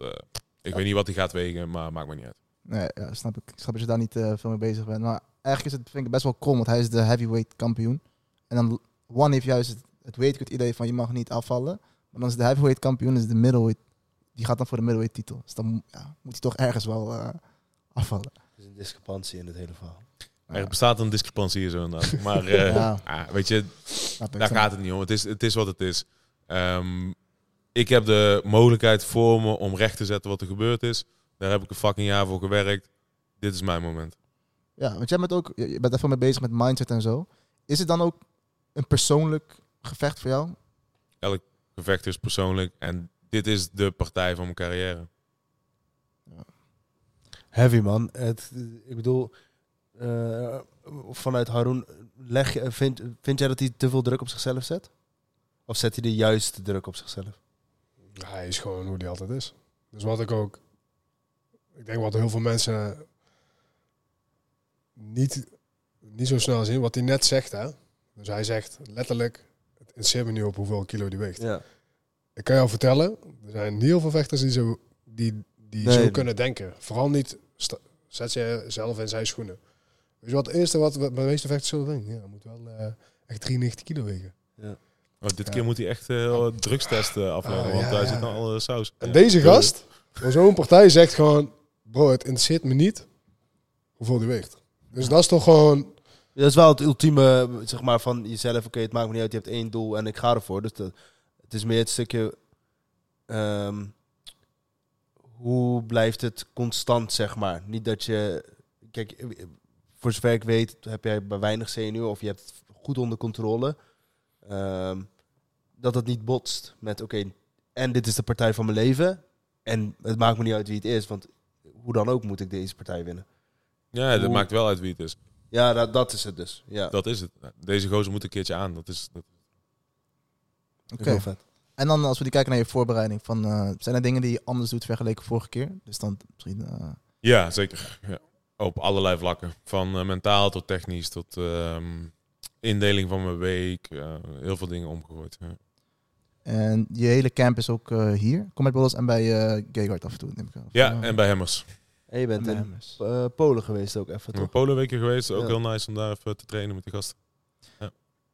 ik weet niet wat hij gaat wegen, maar maakt me niet uit. nee, ja, snap ik. Ik snap dat je daar niet veel mee bezig bent. Maar eigenlijk is het vind ik best wel krom, want hij is de heavyweight kampioen. En dan One heeft juist het, het weightcut idee van je mag niet afvallen. Maar dan is de heavyweight kampioen, is de middleweight. Die gaat dan voor de middleweight titel. Dus dan ja, moet hij toch ergens wel eh, afvallen. Er is een discrepantie in het hele verhaal. Er bestaat een discrepantie hier zo inderdaad. [LAUGHS] Maar eh, Ja. ah, weet je, daar gaat het niet om. Het is, het is wat het is. Ehm, ik heb de mogelijkheid voor me om recht te zetten wat er gebeurd is. Daar heb ik een fucking jaar voor gewerkt. Dit is mijn moment. Ja, want jij bent ook, je bent even mee bezig met mindset en zo. Is het dan ook een persoonlijk gevecht voor jou? Gevecht is persoonlijk en dit is de partij van mijn carrière. Heavy man. Het, ik bedoel, eh, vanuit Haroon, leg je, vind, vind jij dat hij te veel druk op zichzelf zet? Of zet hij de juiste druk op zichzelf? Hij is gewoon hoe hij altijd is. Dus wat ik ook... Ik denk wat heel veel mensen niet, niet zo snel zien. Wat hij net zegt, hè. Dus hij zegt letterlijk... Interesseert me niet op hoeveel kilo die weegt. Ja. Ik kan jou vertellen, er zijn heel veel vechters die zo, die, die Nee. zo kunnen denken. Vooral niet, sta- zet jezelf in zijn schoenen. Weet je wat het eerste wat, wat de meeste vechters zullen denken? Ja, moet wel eh, echt 93 kilo wegen. Oh, dit Ja. keer moet hij echt eh drugstesten afleggen, Ah, want ja, hij ja. zit nou alle saus. En Ja. deze gast, voor zo'n partij, zegt gewoon... Bro, het interesseert me niet hoeveel die weegt. Dus dat is toch gewoon... Dat is wel het ultieme, zeg maar, van jezelf. Oké, het maakt me niet uit, je hebt één doel en ik ga ervoor. Dus dat, het is meer het stukje... ehm, hoe blijft het constant, zeg maar? Niet dat je... Kijk, voor zover ik weet, heb jij bij weinig zenuwen of je hebt het goed onder controle. Ehm, dat het niet botst met, oké, en dit is de partij van mijn leven. En het maakt me niet uit wie het is, want hoe dan ook moet ik deze partij winnen. Ja, dat Hoe- maakt wel uit wie het is. Ja, dat, dat is het dus. Ja, Dat is het. Deze gozer moet een keertje aan. Dat is, dat, Oké. vet. En dan als we die kijken naar je voorbereiding, van, eh, zijn er dingen die je anders doet vergeleken vorige keer? Dus dan misschien... eh, Ja, zeker. Ja. Op allerlei vlakken. Van eh, mentaal tot technisch tot ehm, indeling van mijn week. eh, heel veel dingen omgegooid. Ja. En je hele camp is ook eh, hier, Combat Brothers en bij eh Gayguard af en toe, neem ik aan. Ja, en bij Hammers. En je bent in eh, Polen geweest ook even, Ik ben toch? Polenweken geweest. Ook Ja. heel nice om daar even te trainen met die gasten.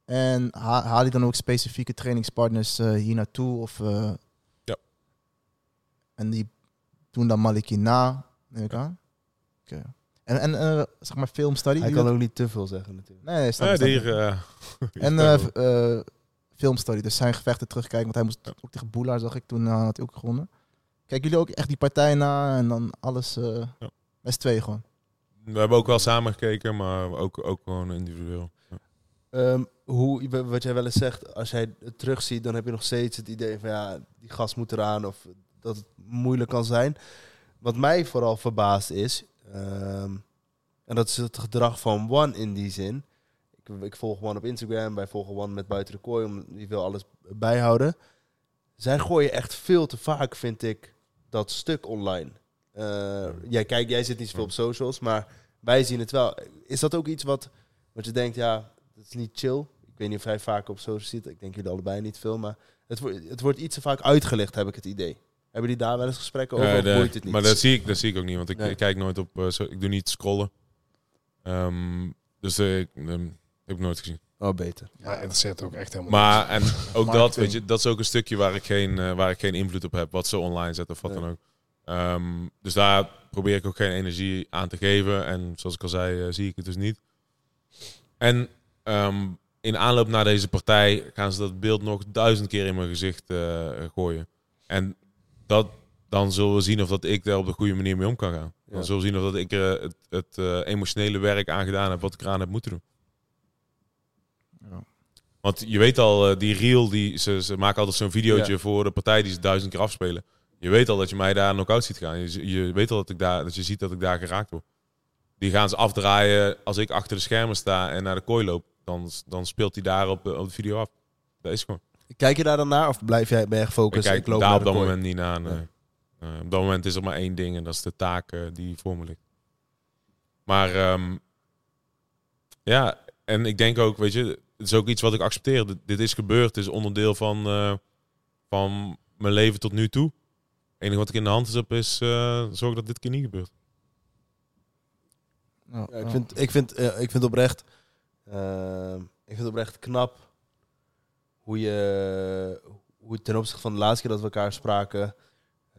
En ha- haal je dan ook specifieke trainingspartners eh, hier naartoe? Of, eh, Ja. En die doen dan Maliki na, neem ik aan? Oké. En, en zeg maar filmstudy? Hij kan dat- ook niet te veel zeggen natuurlijk. Nee, Ja, ik. hier, eh, [LAUGHS] En filmstudy, dus zijn gevechten terugkijken. Want hij moest ook tegen Boelaar, zag ik toen, had hij ook gewonnen. Kijken jullie ook echt die partij na en dan alles eh Ja. met z'n tweeën gewoon? we hebben ook wel samen gekeken, maar ook, ook gewoon individueel. Ja. Ehm, hoe, wat jij wel eens zegt, als jij het terugziet, dan heb je nog steeds het idee van ja, die gast moet eraan of dat het moeilijk kan zijn. Wat mij vooral verbaast is, ehm, en dat is het gedrag van One in die zin. Ik, ik volg One op Instagram, wij volgen One met buiten de kooi, om die wil alles bijhouden. Zij gooien echt veel te vaak, vind ik, dat stuk online. Eh, jij, kijk, jij zit niet zoveel op socials, maar wij zien het wel. Is dat ook iets wat, wat je denkt, ja, dat is niet chill? Ik weet niet of jij vaak op socials zit. Ik denk jullie allebei niet veel, maar het, wordt het wordt iets te vaak uitgelegd, heb ik het idee. Hebben die daar wel eens gesprekken over? Ja, de- het niet? Maar dat zie, ik, dat zie ik ook niet, want ik, Nee. ik kijk nooit op. zo, ik doe niet scrollen. Ehm, dus eh, ik ehm, heb ik nooit gezien. Oh, beter. Ja, interesseert ook echt helemaal Maar en ook dat, weet je, dat is ook een stukje waar ik geen, eh, waar ik geen invloed op heb, wat ze online zetten of wat Nee. dan ook. Ehm, dus daar probeer ik ook geen energie aan te geven. En zoals ik al zei, eh, zie ik het dus niet. En ehm, in aanloop naar deze partij gaan ze dat beeld nog duizend keer in mijn gezicht eh, gooien. En dat, dan zullen we zien of dat ik daar op de goede manier mee om kan gaan. Dan Ja. zullen we zien of dat ik er het, het eh, emotionele werk aan gedaan heb wat ik eraan heb moeten doen. Ja. Want je weet al, eh, die reel, die, ze, ze maken altijd zo'n videootje Ja. voor de partij die ze duizend keer afspelen. Je weet al dat je mij daar knock-out ziet gaan. Je, je weet al dat, ik daar, dat je ziet dat ik daar geraakt word. Die gaan ze afdraaien als ik achter de schermen sta en naar de kooi loop. Dan, dan speelt hij daar op, de- op de video af. Dat is gewoon. Kijk je daar dan naar of blijf jij, ben je Ik gefocust? kijk loop daar naar op de dat kooi? moment niet naar. nee. Ja. Eh, op dat moment is er maar één ding en dat is de taak eh, die voor me ligt. Maar ehm, ja, en ik denk ook, weet je, het is ook iets wat ik accepteer. Dit, dit is gebeurd, het is onderdeel van, eh, van mijn leven tot nu toe. Het enige wat ik in de hand is heb is eh zorgen dat dit keer niet gebeurt. Ja, Ja, ik, vind, ik, vind, eh, ik vind oprecht, ik vind oprecht knap hoe je, hoe ten opzichte van de laatste keer dat we elkaar spraken,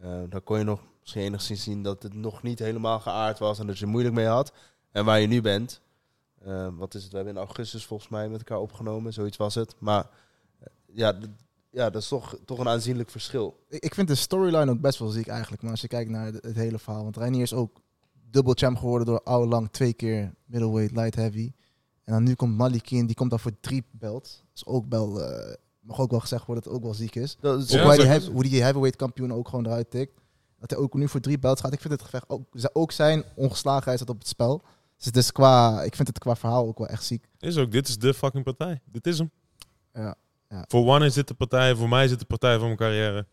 eh dan kon je nog misschien enigszins zien dat het nog niet helemaal geaard was en dat je er moeilijk mee had. En waar je nu bent, eh, wat is het? We hebben in augustus volgens mij met elkaar opgenomen, zoiets was het. Maar eh, ja, ja, dat is toch, toch een aanzienlijk verschil. Ik, ik vind de storyline ook best wel ziek eigenlijk. Maar als je kijkt naar het, hele verhaal. Want Reinier is ook dubbel champ geworden door oude lang twee keer middleweight, light heavy. En dan nu komt Maliki in, die komt dan voor drie belts. Dus ook wel, eh, mag ook wel gezegd worden dat het ook wel ziek is. Dat is Ja, hoe, hij die, hoe die heavyweight kampioen ook gewoon eruit tikt. Dat hij ook nu voor drie belts gaat. Ik vind het gevecht ook, ook zijn ongeslagenheid staat op het spel. Dus het is qua, ik vind het qua verhaal ook wel echt ziek. Is ook, dit is de fucking partij. Dit is hem. Ja, ja. Voor One is dit de partij, voor mij is dit de partij van mijn carrière.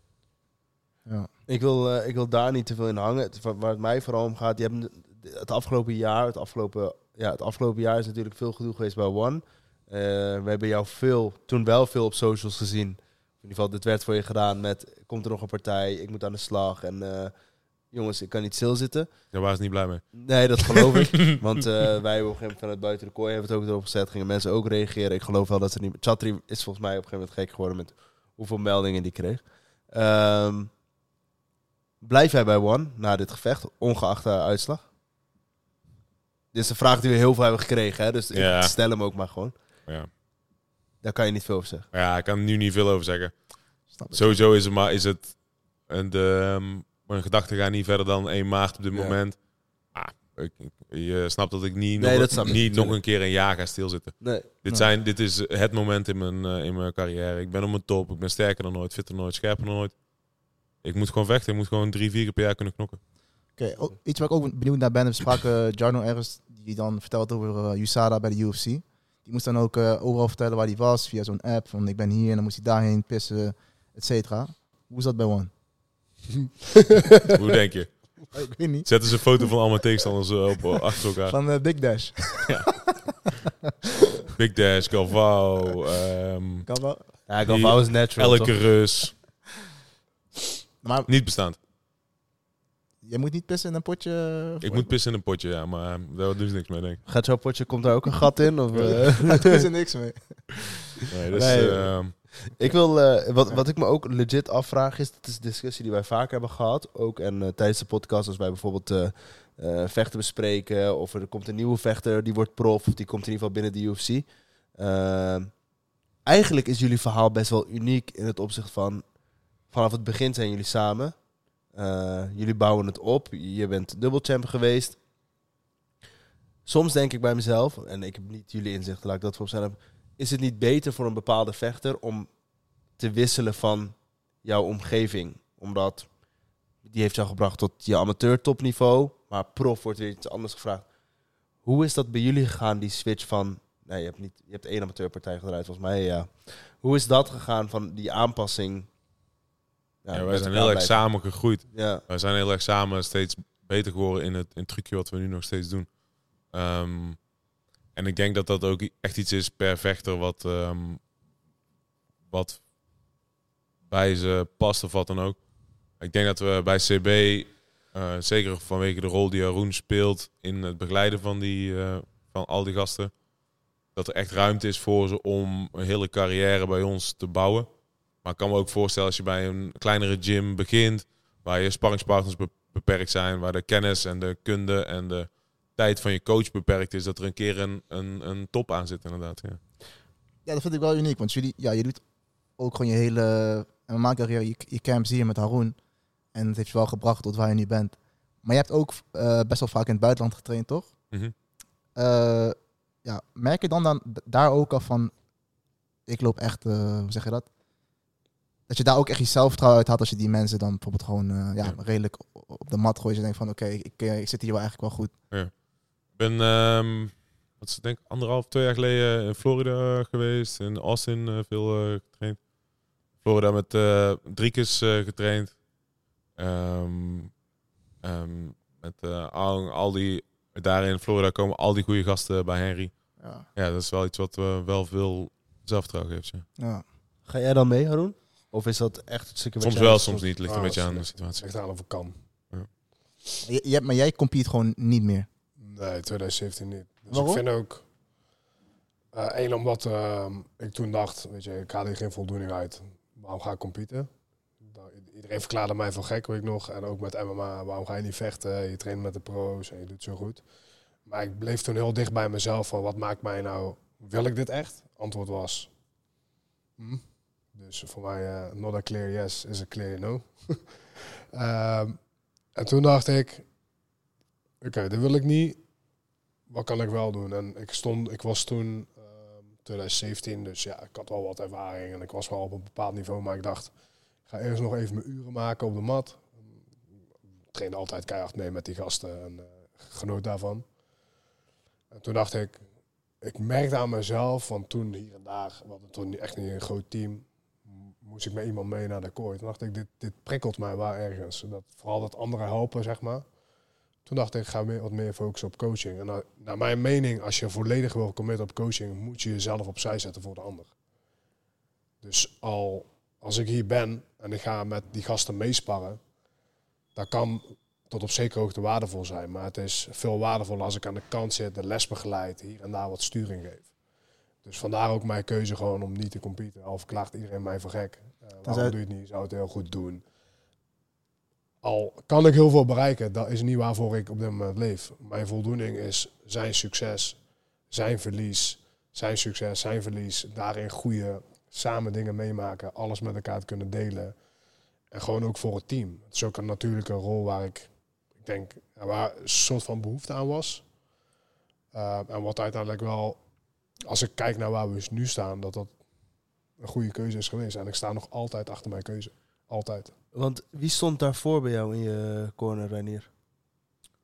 Ja. Ik wil, eh, ik wil daar niet te veel in hangen. Het, waar waar het mij vooral om gaat, je hebt het afgelopen jaar, het afgelopen, ja, het afgelopen jaar is natuurlijk veel gedoe geweest bij One. Eh, we hebben jou veel, toen wel veel op socials gezien. In ieder geval, dit werd voor je gedaan met, komt er nog een partij, ik moet aan de slag. En eh, jongens, ik kan niet stilzitten. Daar waren ze niet blij mee. Nee, dat geloof ik. [LAUGHS] Want eh, wij hebben op een gegeven moment vanuit buiten de kooi hebben het ook erop gezet. Gingen mensen ook reageren. Ik geloof wel dat ze niet... Chatri is volgens mij op een gegeven moment gek geworden met hoeveel meldingen die kreeg. Ehm, blijf jij bij One na dit gevecht, ongeacht de uitslag? Dit is de vraag die we heel veel hebben gekregen. Hè? Dus Ja. ik stel hem ook maar gewoon. Ja. Daar kan je niet veel over zeggen. ja, ik kan er nu niet veel over zeggen. Sowieso is het maar is het en de ehm, mijn gedachten gaan niet verder dan 1 maart op dit Ja. moment. Ah, ik, je snapt dat ik niet, Nee, nog, dat snap ik, niet nog een keer een jaar ga stilzitten. Nee. Dit, Nee. zijn, dit is het moment in mijn, eh, in mijn carrière. Ik ben op mijn top. Ik ben sterker dan nooit, fitter dan nooit, scherper dan nooit. Ik moet gewoon vechten. Ik moet gewoon drie, vier keer per jaar kunnen knokken. Oké, iets waar ik ook benieuwd naar ben, we spraken eh, Jarno ergens, die dan vertelt over eh, USADA bij de UFC. Die moest dan ook eh, overal vertellen waar hij was, via zo'n app, van ik ben hier en dan moest hij daarheen pissen, et cetera. Hoe is dat bij One? [LAUGHS] Hoe denk je? ik weet niet. Zetten ze een foto van al mijn tegenstanders eh, op, eh, achter elkaar. Van eh, Big Dash. [LAUGHS] Big Dash, Galvao, ehm, Kan wel. Ja, Galvao is natural. elke? Rus. Maar Niet bestaand. je moet niet pissen in een potje. Ik moet pissen in een potje, ja, maar daar doen ze niks mee, denk ik. Gaat jouw potje, komt daar ook een gat in? Of, [LAUGHS] eh? Daar doen ze niks mee. Nee, dus, Nee. ehm, Ik wil, eh, wat, wat ik me ook legit afvraag is, dat is een discussie die wij vaak hebben gehad, ook en eh, tijdens de podcast, als wij bijvoorbeeld eh, vechten bespreken, of er komt een nieuwe vechter, die wordt prof, of die komt in ieder geval binnen de UFC. Eigenlijk is jullie verhaal best wel uniek in het opzicht van, vanaf het begin zijn jullie samen. Jullie bouwen het op, je bent dubbelchamp geweest. Soms denk ik bij mezelf, en ik heb niet jullie inzichten, laat ik dat voorop zijn, is het niet beter voor een bepaalde vechter om te wisselen van jouw omgeving? Omdat die heeft jou gebracht tot je amateur topniveau, maar prof wordt weer iets anders gevraagd. Hoe is dat bij jullie gegaan, die switch van... Nee, je hebt, niet, je hebt één amateurpartij gedraaid, volgens mij, ja. Hoe is dat gegaan van die aanpassing? ja, wij zijn heel erg samen gegroeid. Ja, Wij zijn heel erg samen steeds beter geworden in het, in het trucje wat we nu nog steeds doen. Ehm, en ik denk dat dat ook echt iets is per vechter wat, ehm, wat bij ze past of wat dan ook. Ik denk dat we bij CB, eh, zeker vanwege de rol die Arun speelt in het begeleiden van, die, eh, van al die gasten, dat er echt ruimte is voor ze om een hele carrière bij ons te bouwen. Maar ik kan me ook voorstellen als je bij een kleinere gym begint, waar je sparringspartners be- beperkt zijn, waar de kennis en de kunde en de tijd van je coach beperkt is, dat er een keer een, een, een top aan zit inderdaad. Ja. Ja, dat vind ik wel uniek. Want jullie, ja, je doet ook gewoon je hele MMA-carrière, je, je camps hier met Haroon. En het heeft je wel gebracht tot waar je nu bent. Maar je hebt ook eh, best wel vaak in het buitenland getraind, toch? Mhm. Eh, ja, merk je dan, dan daar ook al van, ik loop echt, eh, hoe zeg je dat? Dat je daar ook echt je zelfvertrouwen uit had als je die mensen dan bijvoorbeeld gewoon ja, Ja. redelijk op de mat gooit. Je denkt van, oké, ik, ik zit hier wel eigenlijk wel goed. Ik ben, ehm, wat is het, denk ik, anderhalf, twee jaar geleden in Florida geweest. In Austin eh, veel eh, getraind. Florida met eh Driekes eh, getraind. Ehm, ehm, met al, al die, daar in Florida komen al die goede gasten bij Henry. Ja. Ja, dat is wel iets wat we wel veel zelfvertrouwen geeft. Ja. Ja. Ga jij dan mee, Haroon? Of is dat echt het stukje wat Soms wel, soms niet. Ligt een Ah, beetje aan de situatie. Ligt aan of ik kan. Je, je hebt, maar jij compete gewoon niet meer. Nee, 2017 niet. Dus Waarom? ik vind ook... eh één, omdat ehm, ik toen dacht, weet je, ik haal hier geen voldoening uit. Waarom ga ik competen? Iedereen verklaarde mij voor gek, weet ik nog. En ook met MMA, waarom ga je niet vechten? Je traint met de pro's en je doet zo goed. Maar ik bleef toen heel dicht bij mezelf van, wat maakt mij nou... Wil ik dit echt? Antwoord was... hm. Dus voor mij, eh not a clear yes is a clear no. [LAUGHS] Ehm, en toen dacht ik, oké, dit wil ik niet. Wat kan ik wel doen? En ik stond, ik was toen ehm 2017, dus ja, ik had wel wat ervaring en ik was wel op een bepaald niveau, maar ik dacht, ik ga eerst nog even mijn uren maken op de mat. Ik trainde altijd keihard mee met die gasten en eh, genoot daarvan. En toen dacht ik, ik merkte aan mezelf, want toen hier en daar, we hadden toen echt niet een groot team, moest ik met iemand mee naar de kooi. Toen dacht ik, dit, dit prikkelt mij wel ergens. Dat, vooral dat anderen helpen, zeg maar. Toen dacht ik, ik ga meer, wat meer focussen op coaching. En naar, naar mijn mening, als je volledig wil committen op coaching, moet je jezelf opzij zetten voor de ander. Dus al als ik hier ben en ik ga met die gasten meesparren, dat kan tot op zekere hoogte waardevol zijn. Maar het is veel waardevoller als ik aan de kant zit, de les begeleid, hier en daar wat sturing geef. Dus vandaar ook mijn keuze gewoon om niet te competen. Al verklaart iedereen mij voor gek. Eh, waarom doe je het niet? Je zou het heel goed doen. Al kan ik heel veel bereiken, dat is niet waarvoor ik op dit moment leef. Mijn voldoening is zijn succes, zijn verlies, zijn succes, zijn verlies. Daarin goede samen dingen meemaken, alles met elkaar te kunnen delen. En gewoon ook voor het team. Het is ook een natuurlijke rol waar ik, ik denk, waar een soort van behoefte aan was. Uh, en wat uiteindelijk wel, als ik kijk naar waar we nu staan, dat dat een goede keuze is geweest. En ik sta nog altijd achter mijn keuze. Altijd. Want wie stond daarvoor bij jou in je corner, Reinier?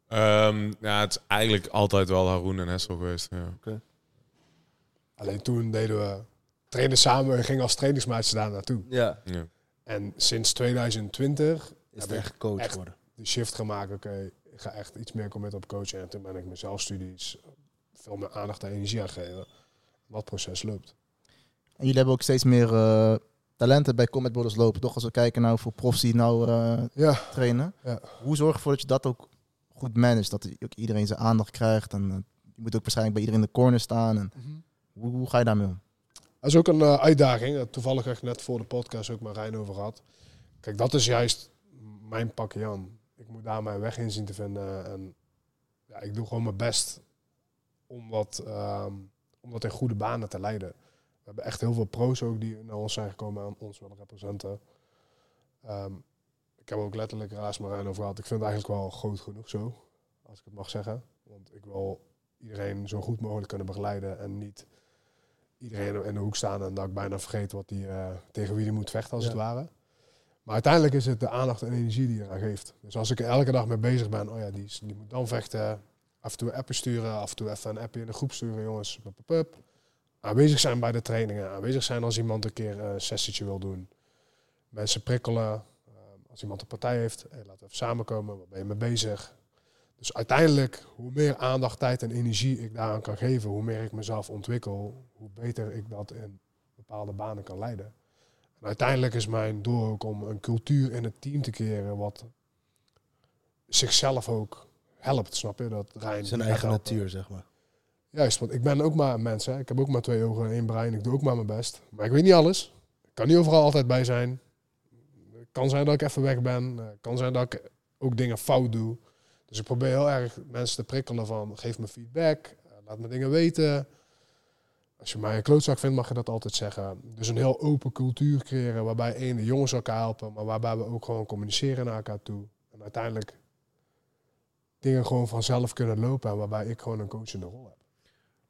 Ehm, ja, het is eigenlijk altijd wel Haroon en Hessel geweest. Ja. Alleen toen deden we, trainen samen en gingen als trainingsmaatjes daar naartoe. Ja, Ja. En sinds 2020 is Heb het echt coach echt- geworden. de shift gaan maken. Oké, ik ga echt iets meer committen op coachen. En toen ben ik mezelf studies veel meer aandacht en energie aan gegeven. Wat proces loopt. En jullie hebben ook steeds meer eh, talenten bij Combat Borders lopen. Toch als we kijken nou voor profs die nou eh, Ja, trainen. Ja. Hoe zorg je ervoor dat je dat ook goed managt? Dat ook iedereen zijn aandacht krijgt. En eh, je moet ook waarschijnlijk bij iedereen in de corner staan. En hoe, hoe ga je daarmee om? Dat is ook een eh, uitdaging. Toevallig heb ik net voor de podcast ook met Rijn over gehad. Kijk, dat is juist mijn pakje Jan. Ik moet daar mijn weg in zien te vinden. En ja, ik doe gewoon mijn best om dat, ehm, om dat in goede banen te leiden. We hebben echt heel veel pro's ook die naar ons zijn gekomen en ons willen representen. Ehm, ik heb ook letterlijk Raas Marijn over gehad. Ik vind het eigenlijk wel groot genoeg zo, als ik het mag zeggen. Want ik wil iedereen zo goed mogelijk kunnen begeleiden en niet iedereen in de hoek staan en dat ik bijna vergeet wat die, eh, tegen wie die moet vechten als Ja. het ware. Maar uiteindelijk is het de aandacht en energie die je eraan geeft. Dus als ik er elke dag mee bezig ben, oh ja, die, is- die moet dan vechten. Af en toe appen sturen, af en toe even een appje in de groep sturen, jongens. Pup, pup, pup. Aanwezig zijn bij de trainingen, aanwezig zijn als iemand een keer een sessietje wil doen. Mensen prikkelen. Eh, als iemand een partij heeft, hey, laten we even samenkomen, waar ben je mee bezig? Dus uiteindelijk, hoe meer aandacht, tijd en energie ik daaraan kan geven, hoe meer ik mezelf ontwikkel, hoe beter ik dat in bepaalde banen kan leiden. En uiteindelijk is mijn doel ook om een cultuur in het team te creëren wat zichzelf ook helpt, snap je? Dat Rijn Zijn eigen helpen. natuur, zeg maar. Juist, want ik ben ook maar een mens. Hè. Ik heb ook maar twee ogen en één brein. Ik doe ook maar mijn best. Maar ik weet niet alles. Ik kan niet overal altijd bij zijn. Het kan zijn dat ik even weg ben. Het kan zijn dat ik ook dingen fout doe. Dus ik probeer heel erg mensen te prikkelen van... geef me feedback, eh, laat me dingen weten. Als je mij een klootzak vindt, mag je dat altijd zeggen. Dus een heel open cultuur creëren... waarbij één de jongens elkaar helpen... maar waarbij we ook gewoon communiceren naar elkaar toe. En uiteindelijk dingen gewoon vanzelf kunnen lopen... en waarbij ik gewoon een coachende rol heb.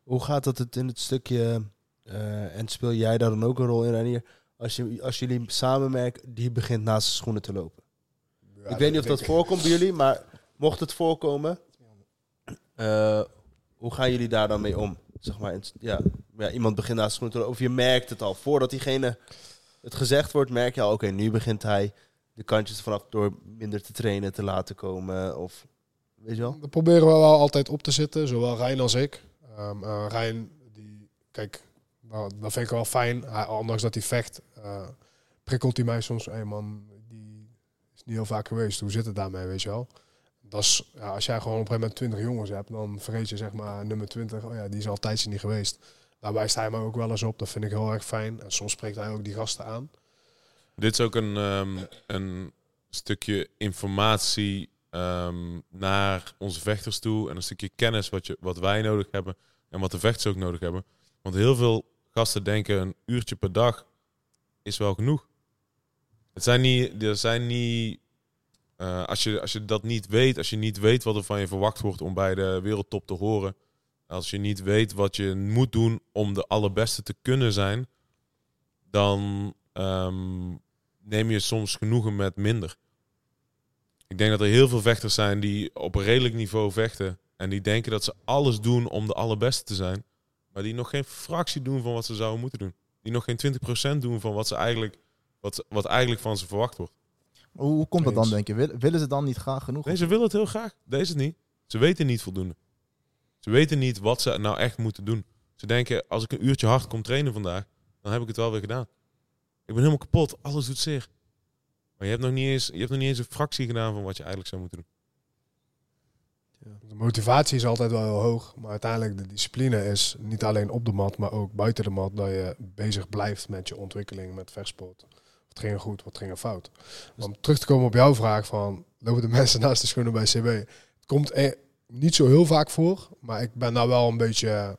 Hoe gaat dat het in het stukje, eh, en speel jij daar dan ook een rol in, Ranier? Als, je, als jullie samen merken, die begint naast zijn schoenen te lopen. Ja, ik weet niet of dat voorkomt bij jullie, maar mocht het voorkomen, eh, hoe gaan jullie daar dan mee om? Zeg maar, ja, iemand begint naast zijn schoenen te lopen, of je merkt het al. Voordat diegene het gezegd wordt, merk je al, oké, nu begint hij de kantjes vanaf door minder te trainen te laten komen. Of, weet je wel? Dat proberen we wel altijd op te zitten, zowel Rijn als ik. Ehm eh, Rijn, die, kijk, dat vind ik wel fijn. Ondanks dat hij vecht, eh, prikkelt hij mij soms. Hé man, die is niet heel vaak geweest. Hoe zit het daarmee, weet je wel? Dat is, als jij gewoon op een gegeven moment 20 jongens hebt, dan vergeet je zeg maar nummer 20. Oh ja, die is al een niet geweest. Daar wijst hij me ook wel eens op. Dat vind ik heel erg fijn. En soms spreekt hij ook die gasten aan. Dit is ook een, ehm, een stukje informatie ehm, naar onze vechters toe. En een stukje kennis wat, je, wat wij nodig hebben. En wat de vechters ook nodig hebben. Want heel veel gasten denken een uurtje per dag is wel genoeg. Het zijn niet... Er zijn niet eh, als, je, als je dat niet weet, als je niet weet wat er van je verwacht wordt om bij de wereldtop te horen. Als je niet weet wat je moet doen om de allerbeste te kunnen zijn. Dan ehm, neem je soms genoegen met minder. Ik denk dat er heel veel vechters zijn die op een redelijk niveau vechten. En die denken dat ze alles doen om de allerbeste te zijn. Maar die nog geen fractie doen van wat ze zouden moeten doen. Die nog geen 20% doen van wat, ze eigenlijk, wat, wat eigenlijk van ze verwacht wordt. Hoe, hoe komt dat dan, denk je? Wil- Willen ze dan niet graag genoeg? Nee, ze willen het heel graag. Deze niet. Ze weten niet voldoende. Ze weten niet wat ze nou echt moeten doen. Ze denken, als ik een uurtje hard kom trainen vandaag, dan heb ik het wel weer gedaan. Ik ben helemaal kapot. Alles doet zeer. Maar je hebt nog niet eens, je hebt nog niet eens een fractie gedaan van wat je eigenlijk zou moeten doen. De motivatie is altijd wel heel hoog, maar uiteindelijk de discipline is niet alleen op de mat, maar ook buiten de mat dat je bezig blijft met je ontwikkeling met vechtsport. Wat ging er goed, wat ging er fout? Om terug te komen op jouw vraag van lopen de [LAUGHS] mensen naast de schoenen bij CB? Het komt eh, niet zo heel vaak voor, maar ik ben daar wel een beetje,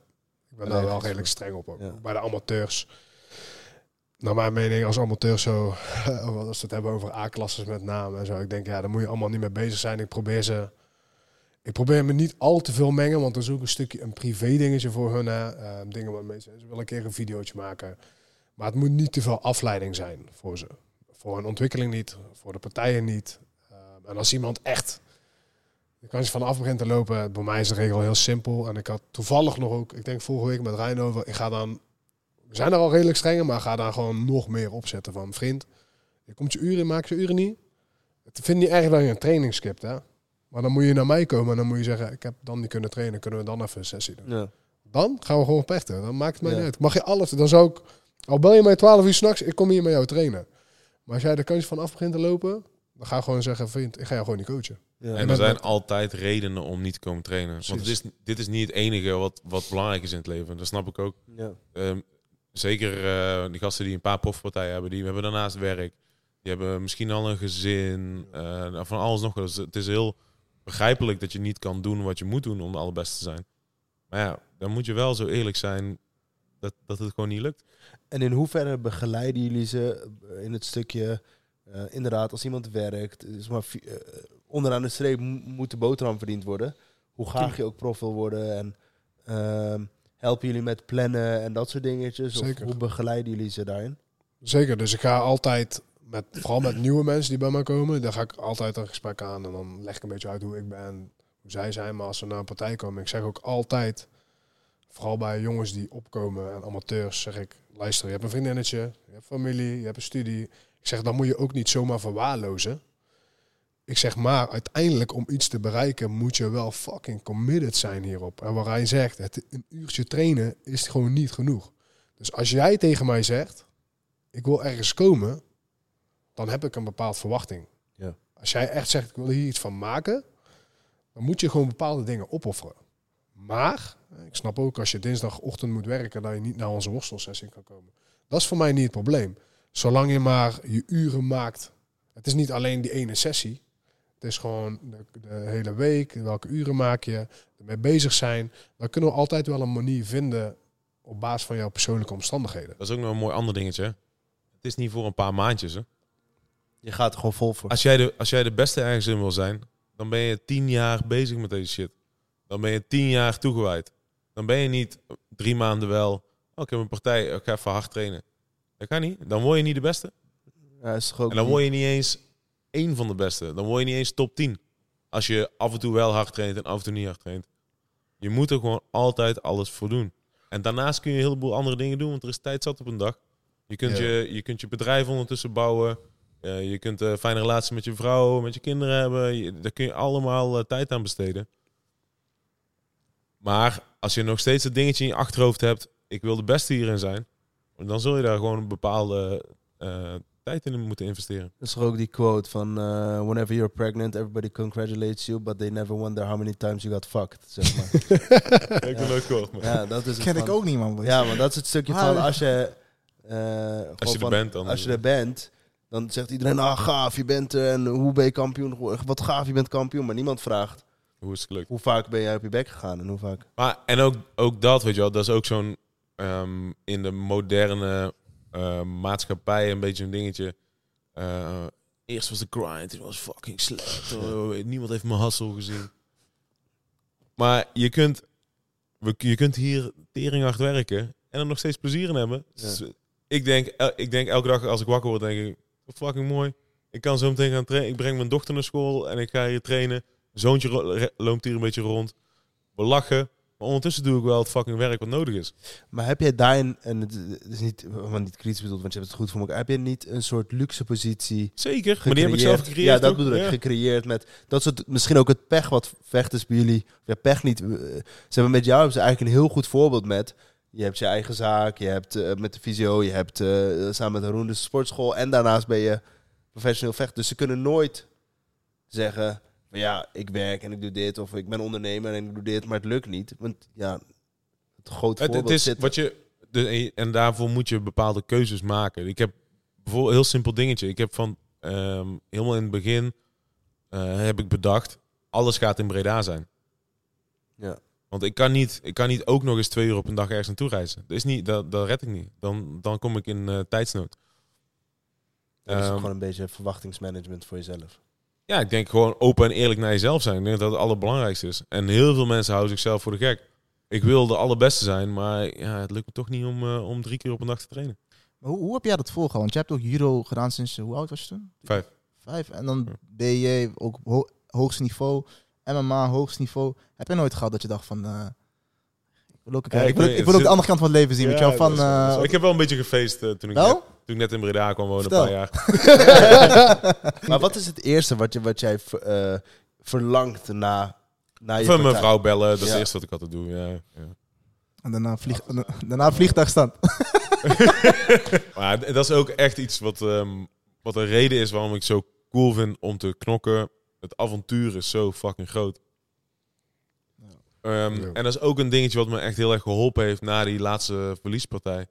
ik ben daar wel redelijk streng op. Ook. Ja. Ook Bij de amateurs. Naar mijn mening, als amateur zo, [LAUGHS] als we het hebben over A-klasses met name en zo, ik denk ja, daar moet je allemaal niet mee bezig zijn. Ik probeer ze ik probeer me niet al te veel mengen, want dat is ook een stukje een privé dingetje voor hun. Eh, dingen waarmee ze, ze willen een keer een videootje maken. Maar het moet niet te veel afleiding zijn voor ze. Voor hun ontwikkeling niet, voor de partijen niet. Eh, en als iemand echt de kans vanaf begint te lopen, bij mij is de regel heel simpel. En ik had toevallig nog ook, ik denk vorige week met Rijn over, ik ga dan, we zijn er al redelijk streng, maar ga daar gewoon nog meer op zetten van vriend. Je komt je uren, maak je uren niet. Het vind niet erg dat je een training skipt, hè. Maar dan moet je naar mij komen en dan moet je zeggen, ik heb dan niet kunnen trainen, kunnen we dan even een sessie doen. Ja. Dan gaan we gewoon vechten. Dan maakt het mij Ja. niet uit. Mag je alles, dan zou ik, al bel je mij 12 uur s'nachts, ik kom hier met jou trainen. Maar als jij de kans van af begint te lopen, dan ga ik gewoon zeggen, vriend, ik ga jou gewoon niet coachen. Ja. En er zijn altijd redenen om niet te komen trainen. Want Precies. is, dit is niet het enige wat, wat belangrijk is in het leven. Dat snap ik ook. Ja. Ehm, zeker eh, die gasten die een paar profpartijen hebben, die hebben daarnaast werk. Die hebben misschien al een gezin. eh, van alles nog. Dus het is heel begrijpelijk dat je niet kan doen wat je moet doen om de allerbeste te zijn. Maar ja, dan moet je wel zo eerlijk zijn dat, dat het gewoon niet lukt. En in hoeverre begeleiden jullie ze eh, in het stukje, inderdaad, als iemand werkt, is maar onderaan de streep mo- moet de boterham verdiend worden. Hoe graag je ook prof wil worden en ehm, helpen jullie met plannen en dat soort dingetjes? Zeker. Of hoe begeleiden jullie ze daarin? Zeker, dus ik ga altijd, met, vooral met nieuwe mensen die bij mij komen, daar ga ik altijd een gesprek aan. En dan leg ik een beetje uit hoe ik ben, hoe zij zijn. Maar als ze naar een partij komen, ik zeg ook altijd, vooral bij jongens die opkomen en amateurs, zeg ik, luister, je hebt een vriendinnetje, je hebt familie, je hebt een studie. Ik zeg, dan moet je ook niet zomaar verwaarlozen. Ik zeg maar, uiteindelijk om iets te bereiken moet je wel fucking committed zijn hierop. En wat hij zegt, het, een uurtje trainen is gewoon niet genoeg. Dus als jij tegen mij zegt, ik wil ergens komen, dan heb ik een bepaald verwachting. Ja. Als jij echt zegt, ik wil hier iets van maken, dan moet je gewoon bepaalde dingen opofferen. Maar, ik snap ook als je dinsdagochtend moet werken, dat je niet naar onze worstelsessie kan komen. Dat is voor mij niet het probleem. Zolang je maar je uren maakt. Het is niet alleen die ene sessie. Het is gewoon de, de hele week, welke uren maak je, ermee bezig zijn. Dan kunnen we altijd wel een manier vinden op basis van jouw persoonlijke omstandigheden. Dat is ook nog een mooi ander dingetje. Het is niet voor een paar maandjes. Hè. Je gaat er gewoon vol voor. Als, jij de, als jij de beste ergens in wil zijn, dan ben je tien jaar bezig met deze shit. Dan ben je tien jaar toegewijd. Dan ben je niet drie maanden wel. Oh, ik heb een partij, ik ga even hard trainen. Dat kan niet. Dan word je niet de beste. Ja, is toch ook En dan word je niet eens één van de beste. Dan word je niet eens top 10. Als je af en toe wel hard traint en af en toe niet hard traint. Je moet er gewoon altijd alles voor doen. En daarnaast kun je een heleboel andere dingen doen, want er is tijd zat op een dag. Je kunt, Ja. je, je, kunt je bedrijf ondertussen bouwen. Eh, je kunt een fijne relatie met je vrouw, met je kinderen hebben. Je, daar kun je allemaal eh, tijd aan besteden. Maar als je nog steeds het dingetje in je achterhoofd hebt, ik wil de beste hierin zijn, dan zul je daar gewoon een bepaalde eh, tijd in moeten investeren. Dat is toch ook die quote van eh, whenever you're pregnant, everybody congratulates you, but they never wonder how many times you got fucked, zeg maar. [LAUGHS] ik gehoord, maar ja, dat is het ken ik ook niet, man. Ja, maar dat is het stukje Maar- van als je... eh, als je er van- bent dan. Als je er bent, dan zegt iedereen, ah gaaf, je bent er en hoe ben je kampioen? Wat gaaf, je bent kampioen. Maar niemand vraagt, Hoe is het gelukt? hoe vaak ben jij op je bek gegaan en hoe vaak... Maar, en ook, ook dat, weet je wel, dat is ook zo'n ehm, in de moderne eh, maatschappij een beetje een dingetje. Eh, eerst was de grind, het was fucking slecht. Oh, niemand heeft mijn hustle gezien. Maar je kunt, we, je kunt hier tering hard werken en er nog steeds plezier in hebben. Ja. Dus ik, denk, el- ik denk elke dag als ik wakker word, denk ik, fucking mooi. Ik kan zo meteen gaan trainen. Ik breng mijn dochter naar school en ik ga hier trainen. Zoontje loopt hier een beetje rond. We lachen. Maar ondertussen doe ik wel het fucking werk wat nodig is. Maar heb jij daarin, en het is niet, maar niet kritisch bedoeld, want je hebt het goed voor elkaar. Heb je niet een soort luxe positie Zeker, maar die heb ik zelf gecreëerd? Ja, dat bedoel ik. Ja. Gecreëerd met dat soort, misschien ook het pech wat vechters bij jullie, ja, pech niet. eh, Ze hebben met jou hebben ze eigenlijk een heel goed voorbeeld met. Je hebt je eigen zaak, je hebt eh, met de visio, je hebt eh, samen met Haroon de sportschool en daarnaast ben je professioneel vechter. Dus ze kunnen nooit zeggen, van ja, ik werk en ik doe dit, of ik ben ondernemer en ik doe dit, maar het lukt niet. Want ja, het groot Het, voorbeeld het is zit. wat je, de, en daarvoor moet je bepaalde keuzes maken. Ik heb bijvoorbeeld een heel simpel dingetje. Ik heb van ehm, helemaal in het begin eh, heb ik bedacht, alles gaat in Breda zijn. Ja. Want ik kan, niet, ik kan niet ook nog eens twee uur op een dag ergens naartoe reizen. Dat, is niet, dat, dat red ik niet. Dan, dan kom ik in eh, tijdsnood. Dat is Ehm, gewoon een beetje verwachtingsmanagement voor jezelf. Ja, ik denk gewoon open en eerlijk naar jezelf zijn. Ik denk dat het allerbelangrijkste is. En heel veel mensen houden zichzelf voor de gek. Ik wil de allerbeste zijn, maar ja, het lukt me toch niet om, eh, om drie keer op een dag te trainen. Maar hoe, hoe heb jij dat volgehouden? Want je hebt ook judo gedaan sinds, je- hoe oud was je toen? Vijf. Vijf. En dan ben je ook ho hoogst niveau, MMA, hoogst niveau. Heb je nooit gehad dat je dacht van, eh, wil ook, Ja, ik ik wil, ook- weet- ik wil ook de andere kant van het leven zien, weet je wel. Van, is eh, ik heb wel een beetje gefeest eh, toen, ik net, toen ik net in Breda kwam wonen, een paar jaar. [LAUGHS] Maar wat is het eerste wat, je, wat jij eh, verlangt na, na je Even mijn vrouw bellen, dat is Ja. het eerste wat ik altijd doe. Ja, ja. en daarna, vlieg, daarna vliegtuigstand. [LAUGHS] Maar d- dat is ook echt iets wat, ehm, wat een reden is waarom ik zo cool vind om te knokken. Het avontuur is zo fucking groot. Ehm, Ja. En dat is ook een dingetje wat me echt heel erg geholpen heeft na die laatste verliespartij.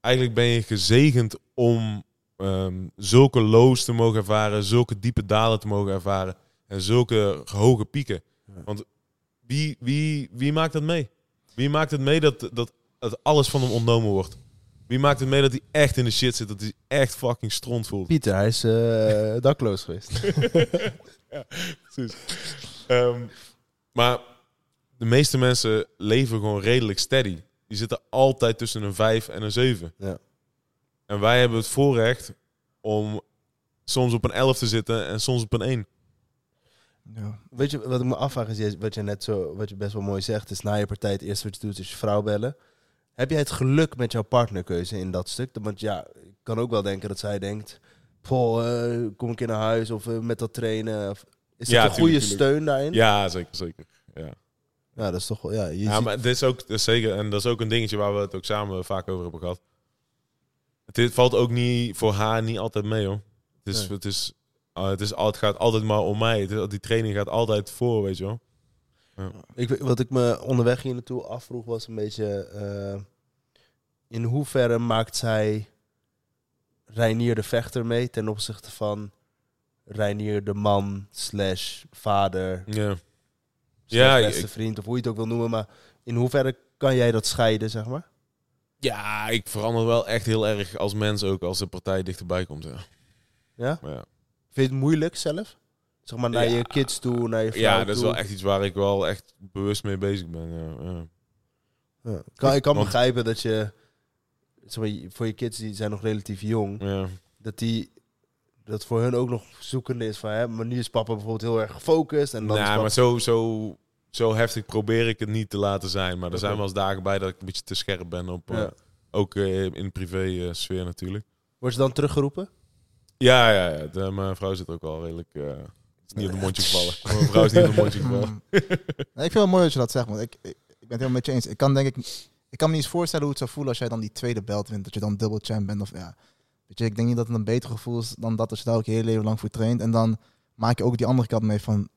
Eigenlijk ben je gezegend om ehm, zulke lows te mogen ervaren, zulke diepe dalen te mogen ervaren en zulke hoge pieken. Ja. Want wie, wie, wie maakt dat mee? Wie maakt het mee dat, dat, dat alles van hem ontnomen wordt? Wie maakt het mee dat hij echt in de shit zit, dat hij echt fucking stront voelt? Pieter, hij is eh, dakloos geweest. [LAUGHS] Precies. Ehm, maar de meeste mensen leven gewoon redelijk steady. Die zitten altijd tussen een 5 en een 7. Ja. En wij hebben het voorrecht om soms op een 11 te zitten en soms op een 1. Ja. Weet je wat ik me afvraag is, wat je net zo, wat je best wel mooi zegt, is na je partij het eerste wat je doet is je vrouw bellen. Heb jij het geluk met jouw partnerkeuze in dat stuk? Want ja, ik kan ook wel denken dat zij denkt, Poh, eh, kom ik in naar huis of eh, met dat trainen. Of, is dat Ja, een goede tuurlijk. steun daarin? Ja, zeker, zeker. Ja, Ja, dat is toch wel, ja. Je ja ziet- maar dit is ook zeker, en dat is ook een dingetje waar we het ook samen vaak over hebben gehad. Het is- valt ook niet voor haar niet altijd mee, hoor. Het, is, Nee. het, is, uh, het, is, het gaat altijd maar om mij. Is- die training gaat altijd voor, weet je wel. Ik, weet- wat ik me onderweg hier naartoe afvroeg was een beetje... eh, in hoeverre maakt zij Reinier de vechter mee ten opzichte van Reinier de man slash vader Ja. Ja, beste vriend of hoe je het ook wil noemen. Maar in hoeverre kan jij dat scheiden, zeg maar? Ja, ik verander wel echt heel erg als mens ook als de partij dichterbij komt. Ja, Ja? ja. Vind je het moeilijk zelf? Zeg maar naar Ja. je kids toe, naar je vrouw ja dat is wel echt iets waar ik wel echt bewust mee bezig ben. Ja, ja. Kan, ik kan Want- begrijpen dat je... Zeg maar, voor je kids, die zijn nog relatief jong... Ja. dat die dat voor hun ook nog zoekende is van hè, maar nu is papa bijvoorbeeld heel erg gefocust en dan is Nou, papa- maar zo, zo, zo heftig probeer ik het niet te laten zijn. Maar er zijn wel eens dagen bij dat ik een beetje te scherp ben op... eh, ook eh, in de privé eh, sfeer natuurlijk. Word je dan teruggeroepen? Ja, ja, ja. De, mijn vrouw zit ook al redelijk... eh, is niet op de mondje gevallen. Mijn vrouw is niet op de mondje gevallen. Mm. [LAUGHS] Nee, ik vind het mooi dat je dat zegt, man. Ik, ik, ik ben het helemaal met je eens. Ik kan denk ik, ik kan me niet eens voorstellen hoe het zou voelen als jij dan die tweede belt wint, dat je dan dubbel champ bent of ja. Weet je, ik denk niet dat het een beter gevoel is dan dat als je daar ook je hele leven lang voor traint en dan maak je ook die andere kant mee van,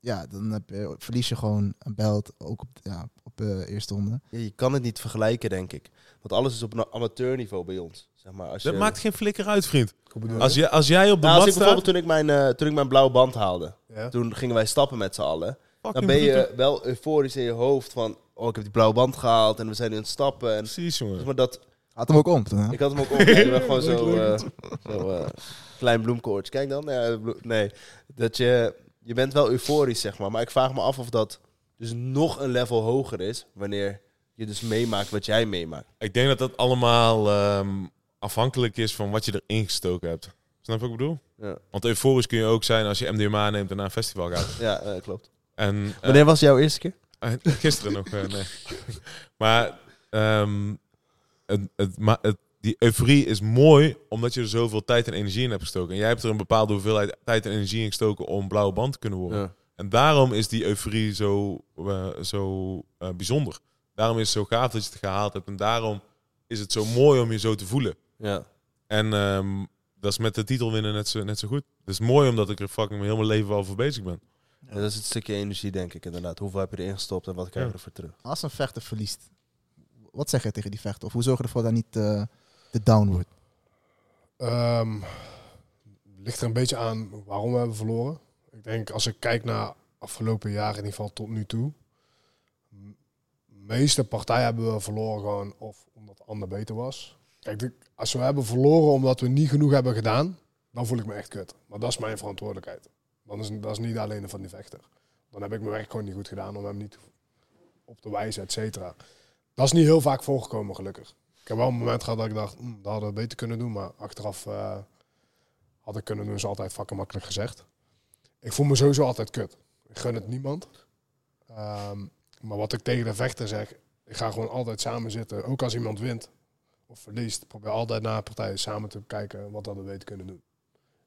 ja, dan heb je, verlies je gewoon een belt ook op, ja, op de eerste ronde. Ja, je kan het niet vergelijken, denk ik. Want alles is op een amateurniveau bij ons. Zeg maar, als je, Dat maakt geen flikker uit, vriend. Als, je, als jij op de nou, als mat ik bijvoorbeeld staat... toen ik, mijn, eh, toen ik mijn blauwe band haalde, Ja? toen gingen wij stappen met z'n allen. Dan ben je wel euforisch in je hoofd van, oh ik heb die blauwe band gehaald en we zijn nu aan het stappen. En, Precies, jongen. zeg maar dat, Had hem ook om toen, hè? Ik had hem ook op. Ik ben gewoon [LAUGHS] zo, eh, zo eh, klein bloemkoortje. Kijk dan. Ja, blo- nee, dat je, je bent wel euforisch, zeg maar. Maar ik vraag me af of dat dus nog een level hoger is wanneer je dus meemaakt wat jij meemaakt. Ik denk dat dat allemaal ehm, afhankelijk is van wat je erin gestoken hebt. Snap je wat ik bedoel? Ja, Want euforisch kun je ook zijn als je MDMA neemt en naar een festival gaat. ja eh, klopt. En, Wanneer was jouw eerste keer? Eh, Gisteren nog, eh, nee. [LAUGHS] maar ehm, het, het, ma- het, die euforie is mooi omdat je er zoveel tijd en energie in hebt gestoken. En jij hebt er een bepaalde hoeveelheid tijd en energie in gestoken om blauwe band te kunnen worden. Ja. En daarom is die euforie zo, eh, zo eh, bijzonder. Daarom is het zo gaaf dat je het gehaald hebt. En daarom is het zo mooi om je zo te voelen. Ja. En ehm, dat is met de titel winnen net zo, net zo goed. Het is mooi omdat ik er fucking heel mijn leven al voor bezig ben. Ja, dat is het stukje energie, denk ik inderdaad. Hoeveel heb je erin gestopt en wat krijg je Ja. ervoor terug? Als een vechter verliest, wat zeg je tegen die vechter? Of hoe zorg je ervoor dat hij niet eh, de down wordt? Ehm, ligt er een beetje aan waarom we hebben verloren. Ik denk als ik kijk naar afgelopen jaar in ieder geval tot nu toe. m- meeste partijen hebben we verloren gewoon of omdat de ander beter was. Kijk, de- als we hebben verloren omdat we niet genoeg hebben gedaan, dan voel ik me echt kut. Maar dat is mijn verantwoordelijkheid. Dan is, dat is niet alleen van die vechter. Dan heb ik mijn werk gewoon niet goed gedaan om hem niet op te wijzen, et cetera. Dat is niet heel vaak voorgekomen, gelukkig. Ik heb wel een moment gehad dat ik dacht, "Hm, dat hadden we beter kunnen doen. Maar achteraf eh, had ik kunnen doen, is altijd fucking makkelijk gezegd. Ik voel me sowieso altijd kut. Ik gun het niemand. Ehm, maar wat ik tegen de vechter zeg, Ik ga gewoon altijd samen zitten. Ook als iemand wint of verliest. Probeer altijd na partijen samen te kijken wat dat we weten kunnen doen.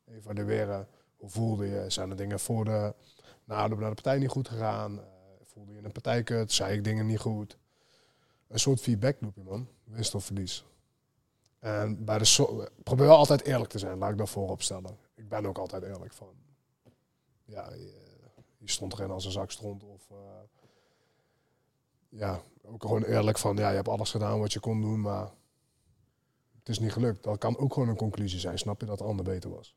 Evalueren. Hoe voelde je? Zijn er dingen voor de nadoen naar de partij niet goed gegaan? Eh, voelde je in een partijkut? Zei ik dingen niet goed? Een soort feedback loopje, man. Winst of verlies. En bij de probeer wel altijd eerlijk te zijn, laat ik dat voorop stellen. Ik ben ook altijd eerlijk van. Ja, je, je stond erin als een zak stond. Of eh, ja, ook gewoon eerlijk van, ja, je hebt alles gedaan wat je kon doen, maar het is niet gelukt. Dat kan ook gewoon een conclusie zijn. Snap je dat de ander beter was?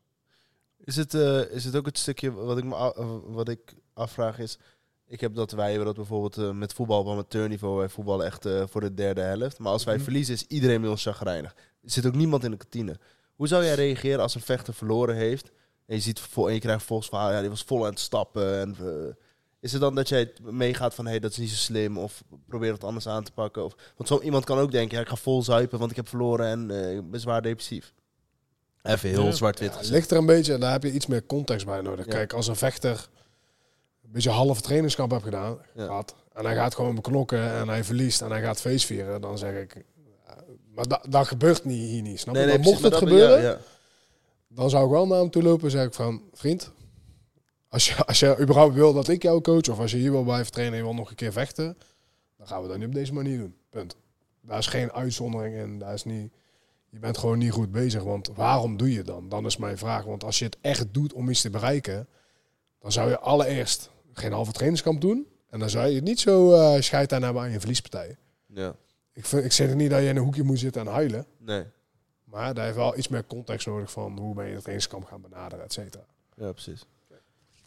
Is het, eh, is het ook het stukje wat ik me wat ik afvraag is... Ik heb dat wij hebben dat bijvoorbeeld eh, met voetbal op amateurniveau. Wij voetballen echt eh, voor de derde helft. Maar als wij Mhm. verliezen is iedereen bij ons chagrijnig. Er zit ook niemand in de kantine. Hoe zou jij reageren als een vechter verloren heeft... En je, ziet, en je krijgt volgens van, ja, die was vol aan het stappen. En, is het dan dat jij meegaat van, hé, hey, dat is niet zo slim. Of probeer het anders aan te pakken. Of, want zo, iemand kan ook denken, ja, ik ga vol zuipen, want ik heb verloren en eh, ik ben zwaar depressief. Even heel Ja. zwart-wit Ja, ligt er een beetje, daar heb je iets meer context bij nodig. Ja. Kijk, als een vechter een beetje half trainingskamp heeft gedaan, Ja. gehad, en hij gaat gewoon beknokken en hij verliest en hij gaat feestvieren, dan zeg ik, ja, maar dat, dat gebeurt niet, hier niet, snap je? maar mocht het maar gebeuren, ja, dan zou ik wel naar hem toe lopen en zeg ik van, vriend, als je, als je überhaupt wil dat ik jou coach, of als je hier wil blijven trainen en je wil nog een keer vechten, dan gaan we dat niet op deze manier doen. Punt. Daar is geen uitzondering in. Daar is niet, je bent gewoon niet goed bezig. Want waarom doe je dan? Dan is mijn vraag. Want als je het echt doet om iets te bereiken, dan zou je allereerst geen halve trainingskamp doen. En dan zou je het niet zo eh scheid aan hebben aan je verliespartijen. ja. Ik, vind, ik zeg er niet dat je in een hoekje moet zitten en huilen. Nee, Maar daar heeft wel iets meer context nodig van hoe ben je het trainingskamp gaan benaderen, et cetera. ja, precies.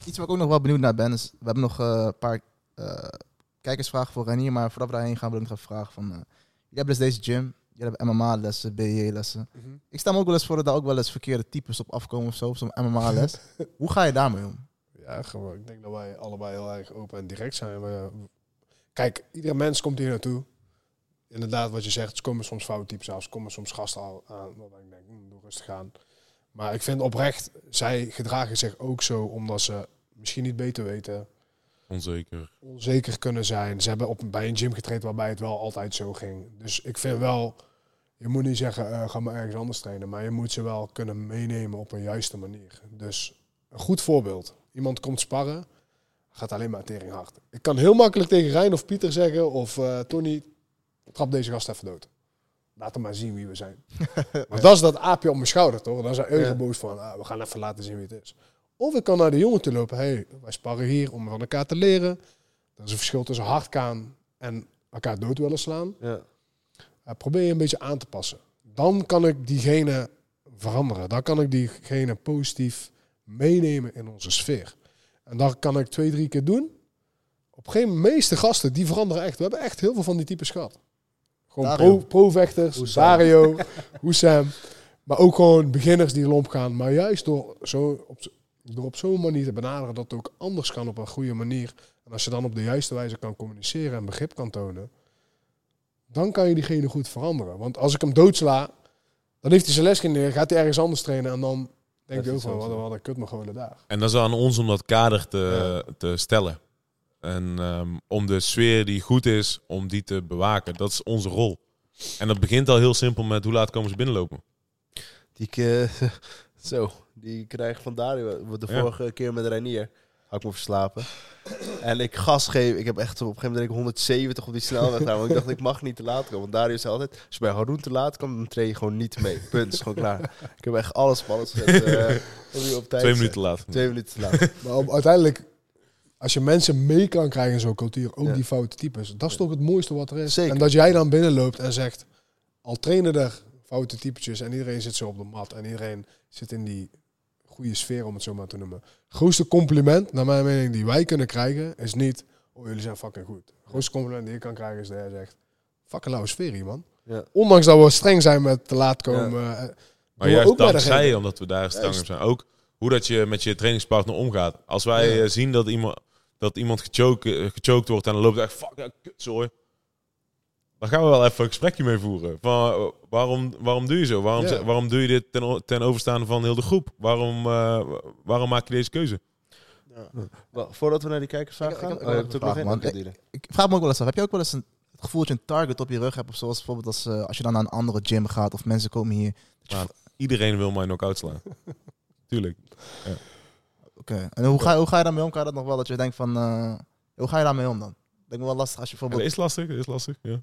Iets waar ik ook nog wel benieuwd naar ben, is... We hebben nog eh, een paar eh, kijkersvragen voor Renier, maar voordat we daarheen gaan wil ik nog even vragen van... eh je hebt dus deze gym, je hebt MMA-lessen, BJ-lessen. Ik stel me ook wel eens voor dat daar ook wel eens verkeerde types op afkomen of zo, zo'n MMA-les. [LAUGHS] Hoe ga je daarmee om? Ja, gewoon. Ik denk dat wij allebei heel erg open en direct zijn. We, kijk, iedere mens komt hier naartoe. Inderdaad, wat je zegt, komen soms fouttypes aan, er komen soms gasten al aan. Waarbij ik denk, hm, doe rustig aan. Maar ik vind oprecht, zij gedragen zich ook zo omdat ze misschien niet beter weten, Onzeker. onzeker kunnen zijn. Ze hebben op, bij een gym getraind waarbij het wel altijd zo ging. Dus ik vind wel, je moet niet zeggen, eh, ga maar ergens anders trainen. Maar je moet ze wel kunnen meenemen op een juiste manier. Dus een goed voorbeeld. Iemand komt sparren, gaat alleen maar tering hard. Ik kan heel makkelijk tegen Rijn of Pieter zeggen of eh, Tony, trap deze gast even dood. Laat hem maar zien wie we zijn. [LAUGHS] maar dat is dat aapje op mijn schouder, toch? Dan zijn Ja. boos van, ah, we gaan even laten zien wie het is. Of ik kan naar de jongen toe lopen. hey, wij sparren hier om van elkaar te leren. Er is een verschil tussen hard gaan en elkaar dood willen slaan. Ja. Uh, probeer je een beetje aan te passen. Dan kan ik diegene veranderen. Dan kan ik diegene positief meenemen in onze sfeer. En dat kan ik twee, drie keer doen. Op een gegeven moment, meeste gasten, die veranderen echt. We hebben echt heel veel van die types gehad. Gewoon pro- pro-vechters, Hoesam. Dario. [LAUGHS] Maar ook gewoon beginners die lomp gaan. Maar juist door, zo op, door op zo'n manier te benaderen dat het ook anders kan op een goede manier. En als je dan op de juiste wijze kan communiceren en begrip kan tonen, dan kan je diegene goed veranderen. Want als ik hem doodsla, dan heeft hij zijn les geen neer, gaat hij ergens anders trainen en dan denk ook van, wat, wat een kut me gewoon daar. En dat is aan ons om dat kader te, te stellen. En ehm, om de sfeer die goed is, om die te bewaken. Dat is onze rol. En dat begint al heel simpel met hoe laat komen ze binnenlopen. Die eh, [LAUGHS] zo, die krijg van Dario. De Ja. vorige keer met Reinier. Had ik me verslapen. En ik gas geef. Ik heb echt op een gegeven moment denk ik 170 op die snelweg gedaan. Want ik dacht, ik mag niet te laat komen. Want Dario zei altijd, als je bij Haroon te laat komt, dan treed je gewoon niet mee. Punt, is gewoon klaar. Ik heb echt alles op alles gezet. eh, [LAUGHS] om je op tijd Twee te minuten later. zijn. Twee minuten te laat. [LAUGHS] Maar op- uiteindelijk, als je mensen mee kan krijgen in zo'n cultuur, ook Ja. die foute types, dat is toch het mooiste wat er is. Zeker. En dat jij dan binnenloopt en zegt, al trainen er foute typetjes en iedereen zit zo op de mat en iedereen zit in die goede sfeer, om het zo maar te noemen. Grootste compliment, naar mijn mening, die wij kunnen krijgen, is niet, oh jullie zijn fucking goed. Grootste compliment die je kan krijgen is dat hij zegt, fucking lauwe sfeer hier man. Ja. Ondanks dat we streng zijn met te laat komen. eh, Maar juist ook dankzij, omdat we daar streng op zijn. Ook hoe dat je met je trainingspartner omgaat. Als wij Ja. eh, zien dat iemand, dat iemand gechoked, eh, gechoked wordt en dan loopt hij echt, fuck, ja, kutzooi. Dan gaan we wel even een gesprekje mee voeren. Van, eh, waarom, waarom doe je zo? Waarom, Ja. waarom doe je dit ten, o- ten overstaande van heel de groep? Waarom, eh, waarom maak je deze keuze? Wel, voordat we naar die Ik- ik gaan. ik oh, nog vraag. Ik vraag me ook wel eens af, heb je ook wel eens een, het gevoel dat je een target op je rug hebt. Of zoals bijvoorbeeld als, eh, als je dan naar een andere gym gaat of mensen komen hier. Maar Iedereen wil mij knock-out slaan. [LAUGHS] Tuurlijk. Oké. En hoe ga, hoe ga je daarmee om? Kan je dat nog wel dat je denkt van... eh, hoe ga je daarmee om dan? Denk me wel lastig als je Ja, dat bijvoorbeeld... is lastig, dat is lastig. Ja.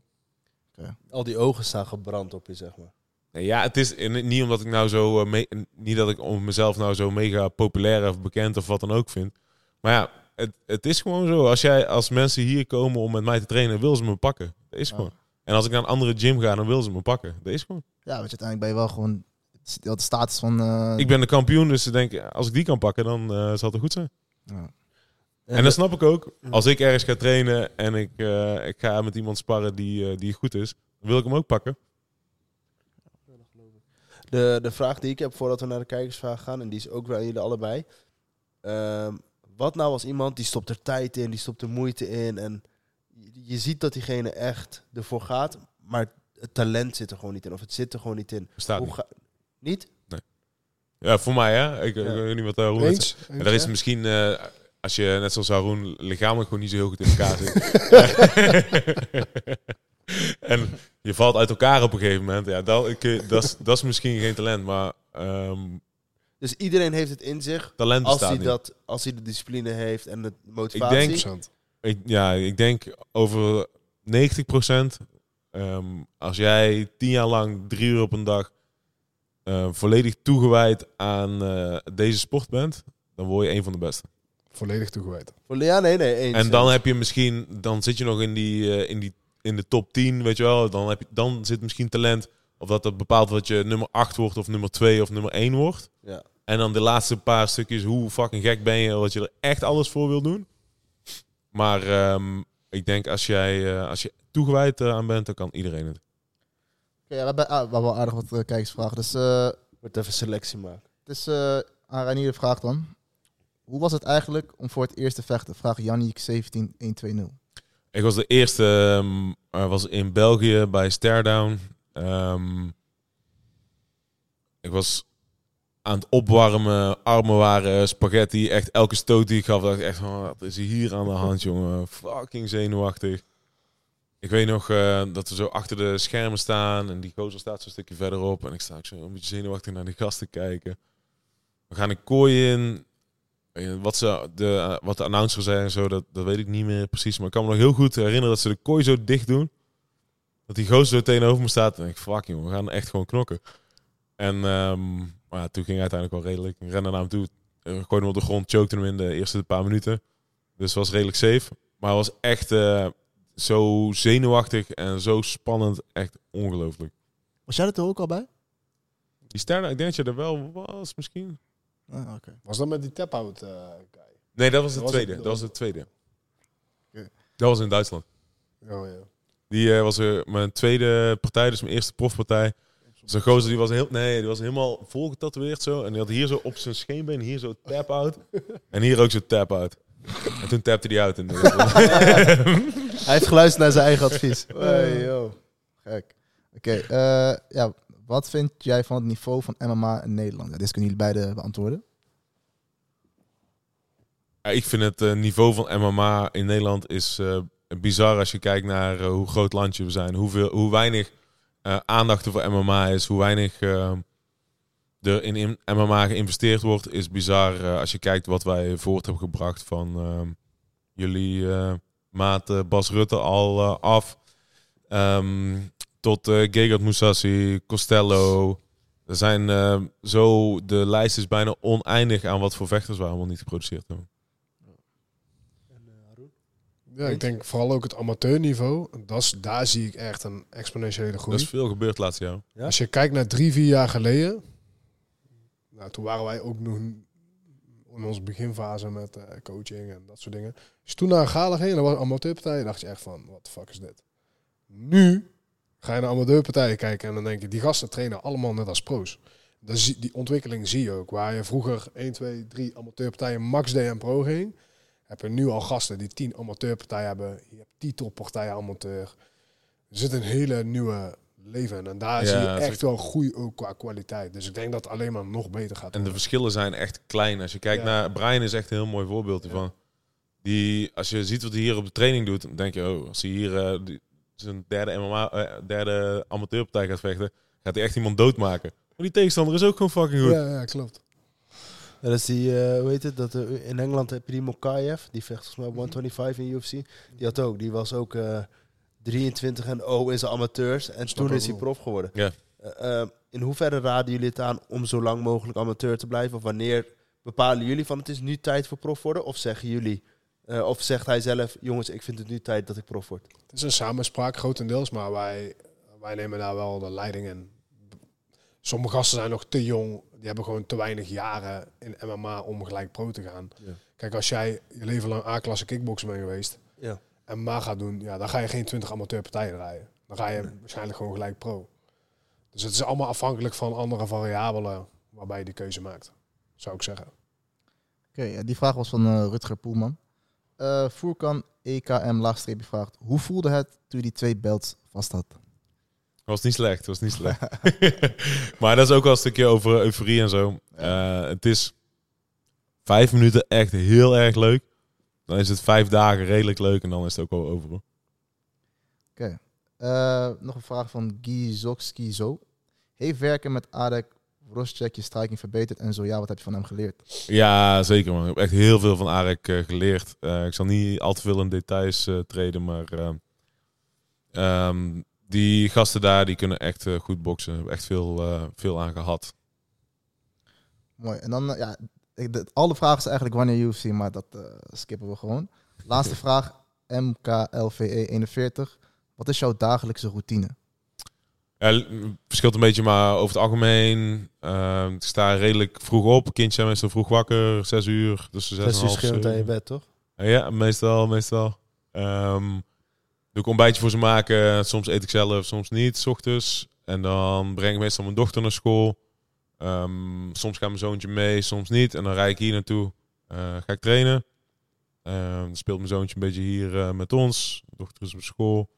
Al die ogen staan gebrand op je, zeg maar. Nee, ja, het is in- niet omdat ik nou zo, eh, me- niet dat ik om mezelf nou zo mega populair of bekend of wat dan ook vind. Maar ja, het, het is gewoon zo. Als jij, als mensen hier komen om met mij te trainen, wil ze me pakken. Dat is Ja. gewoon. En als ik naar een andere gym ga, dan wil ze me pakken. Dat is gewoon. Ja, weet je, uiteindelijk ben je wel gewoon... De status van... eh, Ik ben de kampioen, dus ze denken, als ik die kan pakken, dan eh, zal het goed zijn. ja. En dat snap ik ook. Als ik ergens ga trainen en ik, eh, ik ga met iemand sparren die, eh, die goed is, dan wil ik hem ook pakken. De, de vraag die ik heb voordat we naar de kijkersvraag gaan, en die is ook wel aan jullie allebei. Ehm, wat nou als iemand die stopt er tijd in, die stopt er moeite in en je, ziet dat diegene echt ervoor gaat, maar het talent zit er gewoon niet in of het zit er gewoon niet in. Bestaat Hoe niet. ga- niet? Ja, voor mij hè. Ik, Ja. ik weet niet wat daar Eens? En daar is misschien, eh, als je net zoals Haroon lichamelijk gewoon niet zo heel goed in elkaar zit. [LAUGHS] en je valt uit elkaar op een gegeven moment. Ja, dat, ik, dat, is, dat is misschien geen talent, maar ehm, Dus iedereen heeft het in zich talent als bestaat hij, niet. dat, als hij de discipline heeft en de motivatie. denk- 100%. Ik, ja, ik denk over 90% als jij tien jaar lang, drie uur op een dag, eh, volledig toegewijd aan eh, deze sport bent, dan word je een van de beste. Volledig toegewijd. Ja, nee, nee, eens. En dan eens. heb je misschien, dan zit je nog in die, eh, in die in de top 10, weet je wel. Dan, heb je, dan zit misschien talent. Of dat het bepaalt wat je nummer 8 wordt, of nummer 2 of nummer 1 wordt. Ja. En dan de laatste paar stukjes, hoe fucking gek ben je, wat je er echt alles voor wil doen. Maar ehm, ik denk als jij eh, als je toegewijd eh, aan bent, dan kan iedereen het. Oké, ja, we hebben, ah, we hebben wel aardig wat kijkersvragen. Dus eh, Moet even selectie maken. het is eh aan Reinier de vraag dan. Hoe was het eigenlijk om voor het eerst te vechten? Vraag Janniek 17120. Ik was de eerste, eh, was in België bij Stairdown. Ehm, ik was aan het opwarmen, armen waren spaghetti. Echt elke stoot die ik gaf, dacht ik echt van, wat is er hier aan de hand, jongen? Fucking zenuwachtig. Ik weet nog eh, dat we zo achter de schermen staan en die gozer staat zo'n stukje verderop. En ik sta ook zo een beetje zenuwachtig naar die gasten kijken. We gaan een kooi in. Eh, Wat, ze, de, eh, wat de announcer zei en zo, dat, dat weet ik niet meer precies. Maar ik kan me nog heel goed herinneren dat ze de kooi zo dicht doen. Dat die gozer zo tegenover me staat. En ik fuck joh, we gaan echt gewoon knokken. En ehm, maar ja, toen ging uiteindelijk wel redelijk. Ik rende naar hem toe, eh, gooide hem op de grond, chokte hem in de eerste paar minuten. Dus het was redelijk safe. Maar was echt zo zenuwachtig en zo spannend. Echt ongelooflijk. Was jij er ook al bij? Die sterren, ik denk dat je er wel was misschien. Ah, oké. Was dat met die tap-out eh, guy? Nee, dat was de tweede. Dat was de tweede. Oké. Dat was in Duitsland. Oh ja. Die eh, was eh, mijn tweede partij, dus mijn eerste profpartij. Zo'n gozer die was, heel, nee, die was helemaal vol getatoeëerd zo. En die had hier zo op zijn scheenbeen, hier zo tap-out. [LAUGHS] en hier ook zo tap-out. En toen tapte hij uit. In de, [LAUGHS] Hij heeft geluisterd naar zijn eigen advies. Hey, yo. Gek. Oké, eh, ja, wat vind jij van het niveau van MMA in Nederland? Ja, dit kunnen jullie beide beantwoorden. Ja, ik vind het eh, niveau van MMA in Nederland is eh, bizar als je kijkt naar eh, hoe groot landje we zijn. Hoeveel, hoe weinig aandacht er voor MMA is. Hoe weinig er in, MMA geïnvesteerd wordt, is bizar. als je kijkt wat wij voort hebben gebracht van eh, jullie maat Bas Rutte al af. Ehm, tot eh Gegard Moussassi, Costello. Er zijn eh, zo, de lijst is bijna oneindig aan wat voor vechters we allemaal niet geproduceerd hebben. Ja, ik denk vooral ook het amateurniveau. Dat is, daar zie ik echt een exponentiële groei. Er is veel gebeurd laatste jaar. Ja? Als je kijkt naar drie, vier jaar geleden. Nou, toen waren wij ook nog in onze beginfase met eh, coaching en dat soort dingen. Je toen naar een gala ging en dat was een amateurpartij, dacht je echt van, wat fuck is dit? Nu ga je naar amateurpartijen kijken en dan denk je, die gasten trainen allemaal net als pro's. Die ontwikkeling zie je ook. Waar je vroeger 1, 2, 3 amateurpartijen max en pro ging, heb je nu al gasten die 10 amateurpartijen hebben. Je hebt titelpartijen amateur. Er zit een hele nieuwe leven. En daar Ja, zie je echt wel groei ook qua kwaliteit. Dus ik denk dat het alleen maar nog beter gaat En de verschillen zijn echt klein. Als je kijkt Ja. naar... Brian is echt een heel mooi voorbeeld hiervan. Die, als je ziet wat hij hier op de training doet, dan denk je, oh, als hij hier... eh, die, zijn derde MMA, eh, derde amateurpartij gaat vechten, gaat hij echt iemand doodmaken. Maar die tegenstander is ook gewoon fucking goed. Ja, ja, klopt. Dat is die, eh, hoe heet het, dat, eh, in Engeland heb je die Mokaev, die vecht volgens mij op 125 in UFC. Die had ook, die was ook eh, 23 en O in zijn amateurs. En toen is hij prof geworden. Ja. Eh, eh, in hoeverre raden jullie het aan om zo lang mogelijk amateur te blijven? Of wanneer bepalen jullie van het is nu tijd voor prof worden? Of zeggen jullie, eh, of zegt hij zelf, jongens, ik vind het nu tijd dat ik prof word? Het is een samenspraak grotendeels, maar wij, wij nemen daar wel de leiding in. Sommige gasten zijn nog te jong. Die hebben gewoon te weinig jaren in MMA om gelijk pro te gaan. Ja. Kijk, als jij je leven lang A-klasse kickboksen bent geweest Ja. en MMA gaat doen, ja, dan ga je geen 20 amateurpartijen rijden. Dan ga je waarschijnlijk gewoon gelijk pro. Dus het is allemaal afhankelijk van andere variabelen waarbij je die keuze maakt, zou ik zeggen. Oké, die vraag was van eh, Rutger Poelman. Eh Voerkan EKM laagstreepje vraagt: Hoe voelde het toen je die twee belts vast had? Was niet slecht, was niet slecht. [LAUGHS] [LAUGHS] maar dat is ook wel een stukje over euforie en zo. Eh, het is vijf minuten echt heel erg leuk. Dan is het vijf dagen redelijk leuk en dan is het ook wel over. Oké. Eh, nog een vraag van Gizokski Zo. Heeft werken met Adek Roscheck je striking verbeterd? En zo ja, wat heb je van hem geleerd? Ja, zeker man. Ik heb echt heel veel van Arek eh, geleerd. Eh, ik zal niet al te veel in details eh, treden, maar eh, ehm, die gasten daar die kunnen echt goed boksen. Ik heb echt veel, veel aan gehad. Mooi. En dan, ja, ik, de, alle vragen is eigenlijk wanneer UFC, maar dat skippen we gewoon. Laatste vraag, MKLVE41. Wat is jouw dagelijkse routine? Ja, verschilt een beetje, maar over het algemeen. ehm, ik sta redelijk vroeg op. Kindjes zijn meestal vroeg wakker, zes uur. Dus zes, Zes uur schreeuwend aan je bed, toch? Ja, meestal, meestal. Ehm, doe ik ontbijtje voor ze maken. Soms eet ik zelf, soms niet, s ochtends. En dan breng ik meestal mijn dochter naar school. Ehm, soms gaat mijn zoontje mee, soms niet. En dan rijd ik hier naartoe. Eh, ga ik trainen. Dan speelt mijn zoontje een beetje hier eh, met ons. Mijn dochter is op school.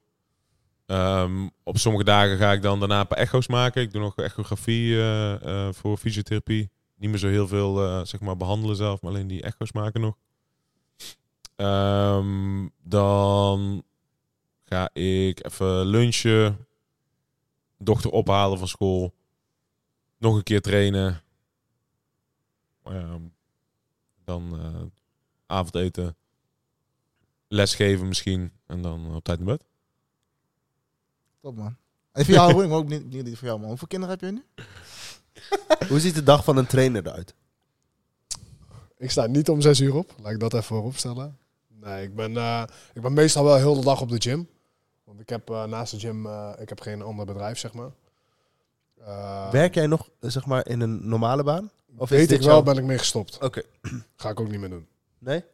Ehm, op sommige dagen ga ik dan daarna een paar echo's maken. Ik doe nog echografie eh, eh, voor fysiotherapie. Niet meer zo heel veel eh, zeg maar behandelen zelf, maar alleen die echo's maken nog. Ehm, dan ga ik even lunchen. Dochter ophalen van school. Nog een keer trainen. Ehm, dan avondeten. Lesgeven misschien. En dan op tijd naar bed. Top man. En voor jou, maar ook niet, niet voor jou man. Hoeveel kinderen heb je nu? [LAUGHS] Hoe ziet de dag van een trainer eruit? Ik sta niet om zes uur op. Laat ik dat even voorop stellen. Nee, ik ben, eh, ik ben meestal wel heel de dag op de gym. Want ik heb eh, naast de gym, eh, ik heb geen ander bedrijf, zeg maar. Eh, Werk jij nog, zeg maar, in een normale baan? Of is weet ik wel, ben ik mee gestopt. Oké, Ga ik ook niet meer doen. nee?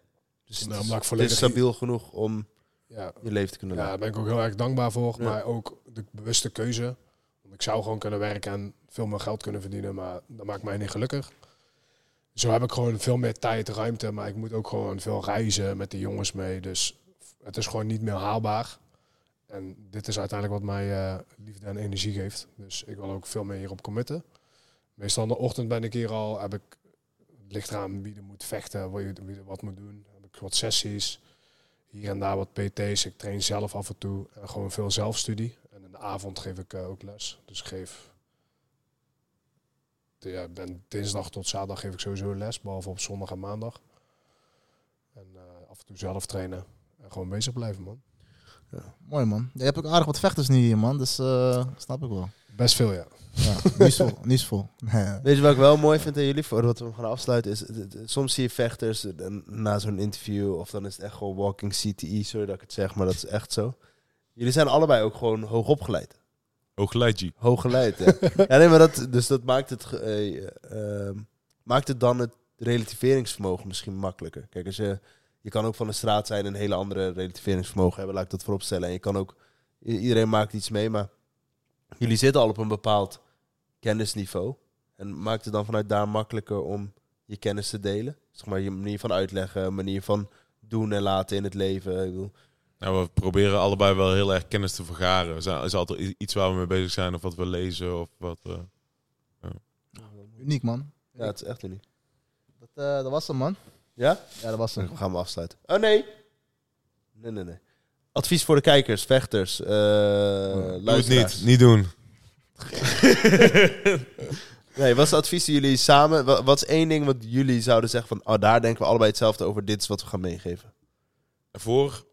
Dus Nou, het is- ik het is stabiel genoeg om Ja, je leven te kunnen ja, leiden. daar ben ik ook heel erg dankbaar voor. Ja. Maar ook de bewuste keuze. Want ik zou gewoon kunnen werken en veel meer geld kunnen verdienen. Maar dat maakt mij niet gelukkig. Zo heb ik gewoon veel meer tijd, ruimte. Maar ik moet ook gewoon veel reizen met de jongens mee. Dus het is gewoon niet meer haalbaar. En dit is uiteindelijk wat mij eh, liefde en energie geeft. Dus ik wil ook veel meer hierop committen. Meestal in de ochtend ben ik hier al. Heb ik, het ligt eraan wie er moet vechten, wie er wat moet doen. Heb ik wat sessies hier en daar wat PT's. Ik train zelf af en toe. En gewoon veel zelfstudie. En in de avond geef ik eh, ook les. Dus geef... Ja, ben dinsdag tot zaterdag geef ik sowieso les. Behalve op zondag en maandag. En eh, af en toe zelf trainen. En gewoon bezig blijven, man. Mooi man. Je hebt ook aardig wat vechters nu hier man, dus eh, snap ik wel. Best veel, ja. Ja, nieuwsvol, nieuwsvol. Nee. Weet je wat ik wel mooi vind aan jullie, voordat we hem gaan afsluiten, is soms zie je vechters eh, na zo'n interview, of dan is het echt gewoon walking CTE, sorry dat ik het zeg, maar dat is echt zo. Jullie zijn allebei ook gewoon hoog opgeleid. Hooggeleid, G. Hooggeleid, ja. ja nee, maar dat, dus dat maakt het, eh, ehm, maakt het dan het relativeringsvermogen misschien makkelijker. Kijk, als je, je kan ook van de straat zijn en een hele andere relativeringsvermogen hebben, laat ik dat voorop stellen. En je kan ook, iedereen maakt iets mee, maar jullie zitten al op een bepaald kennisniveau. En maakt het dan vanuit daar makkelijker om je kennis te delen? Zeg maar je manier van uitleggen, manier van doen en laten in het leven. Ik bedoel, Nou, we proberen allebei wel heel erg kennis te vergaren. Er is altijd iets waar we mee bezig zijn of wat we lezen of wat. eh, Uniek man. ja, het is echt uniek. Dat, eh, dat was hem man. Ja? Ja, dat was hem. Dan gaan we afsluiten. Oh nee. Nee, nee, nee. Advies voor de kijkers, vechters, eh Doe het niet. Niet doen. [LAUGHS] Nee, wat is het advies die jullie samen... Wat, wat is één ding wat jullie zouden zeggen van... Oh, daar denken we allebei hetzelfde over. Dit is wat we gaan meegeven. Voor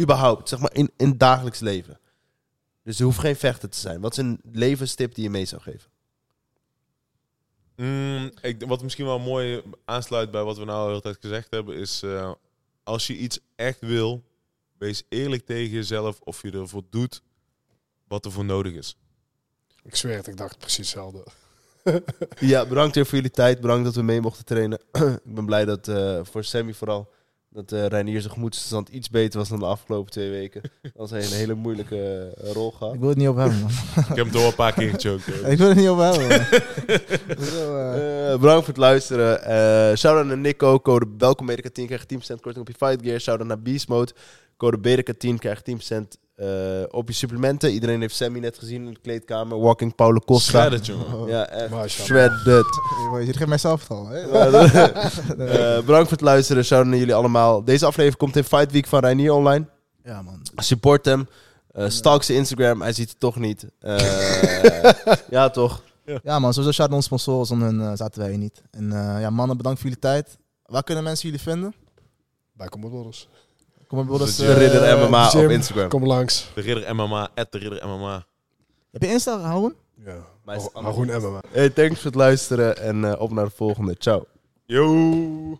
Überhaupt, zeg maar in, in het dagelijks leven. Dus er hoeft geen vechter te zijn. Wat is een levenstip die je mee zou geven? Mm, ik, wat misschien wel mooi aansluit bij wat we nou de hele tijd gezegd hebben, is eh, als je iets echt wil, wees eerlijk tegen jezelf of je ervoor doet wat er voor nodig is. Ik zweer het, ik dacht precies hetzelfde. [LAUGHS] Ja, bedankt weer voor jullie tijd. Bedankt dat we mee mochten trainen. [CLEARS THROAT] ik ben blij dat eh, voor Sammy vooral... dat uh, Reinier zijn gemoedstoestand iets beter was dan de afgelopen twee weken. Dat hij een hele moeilijke eh, rol gehad. Ik wil het niet hebben, man. [LAUGHS] Ik heb hem toch wel een paar keer gechoked. ik wil het niet. [LAUGHS] Zo, eh, Eh, bedankt voor het luisteren. Eh shout-out naar Nico. Code welkom Medica 10 krijg je 10% korting op je fight gear. Shout-out naar Beast Mode. Code Medica 10 krijg je 10% eh, op je supplementen. Iedereen heeft Sammy net gezien in de kleedkamer. Walking Paulo Costa. Shredded, jongen. [LAUGHS] Ja, echt. Shredded. [LAUGHS] Je geeft mij zelf al, hè? [LAUGHS] Eh, bedankt voor het luisteren. Shout-out naar jullie allemaal. Deze aflevering komt in Fight Week van Reinier online. Ja, man. Support hem. Eh stalk zijn Instagram. Hij ziet het toch niet. Eh, ja, toch? Ja, man. Sowieso shout aan onze sponsoren. Zonder hun zaten wij hier niet. En eh, ja, mannen, bedankt voor jullie tijd. Waar kunnen mensen jullie vinden? Bij Commodores. Kom maar, broeders. De Ridder eh, MMA op Instagram. Kom langs. De Ridder MMA, at de Ridder MMA. Heb je Insta, Haroon? Ja. Haroon Emma. Hey, thanks voor het luisteren en eh, op naar de volgende. Ciao. Yo!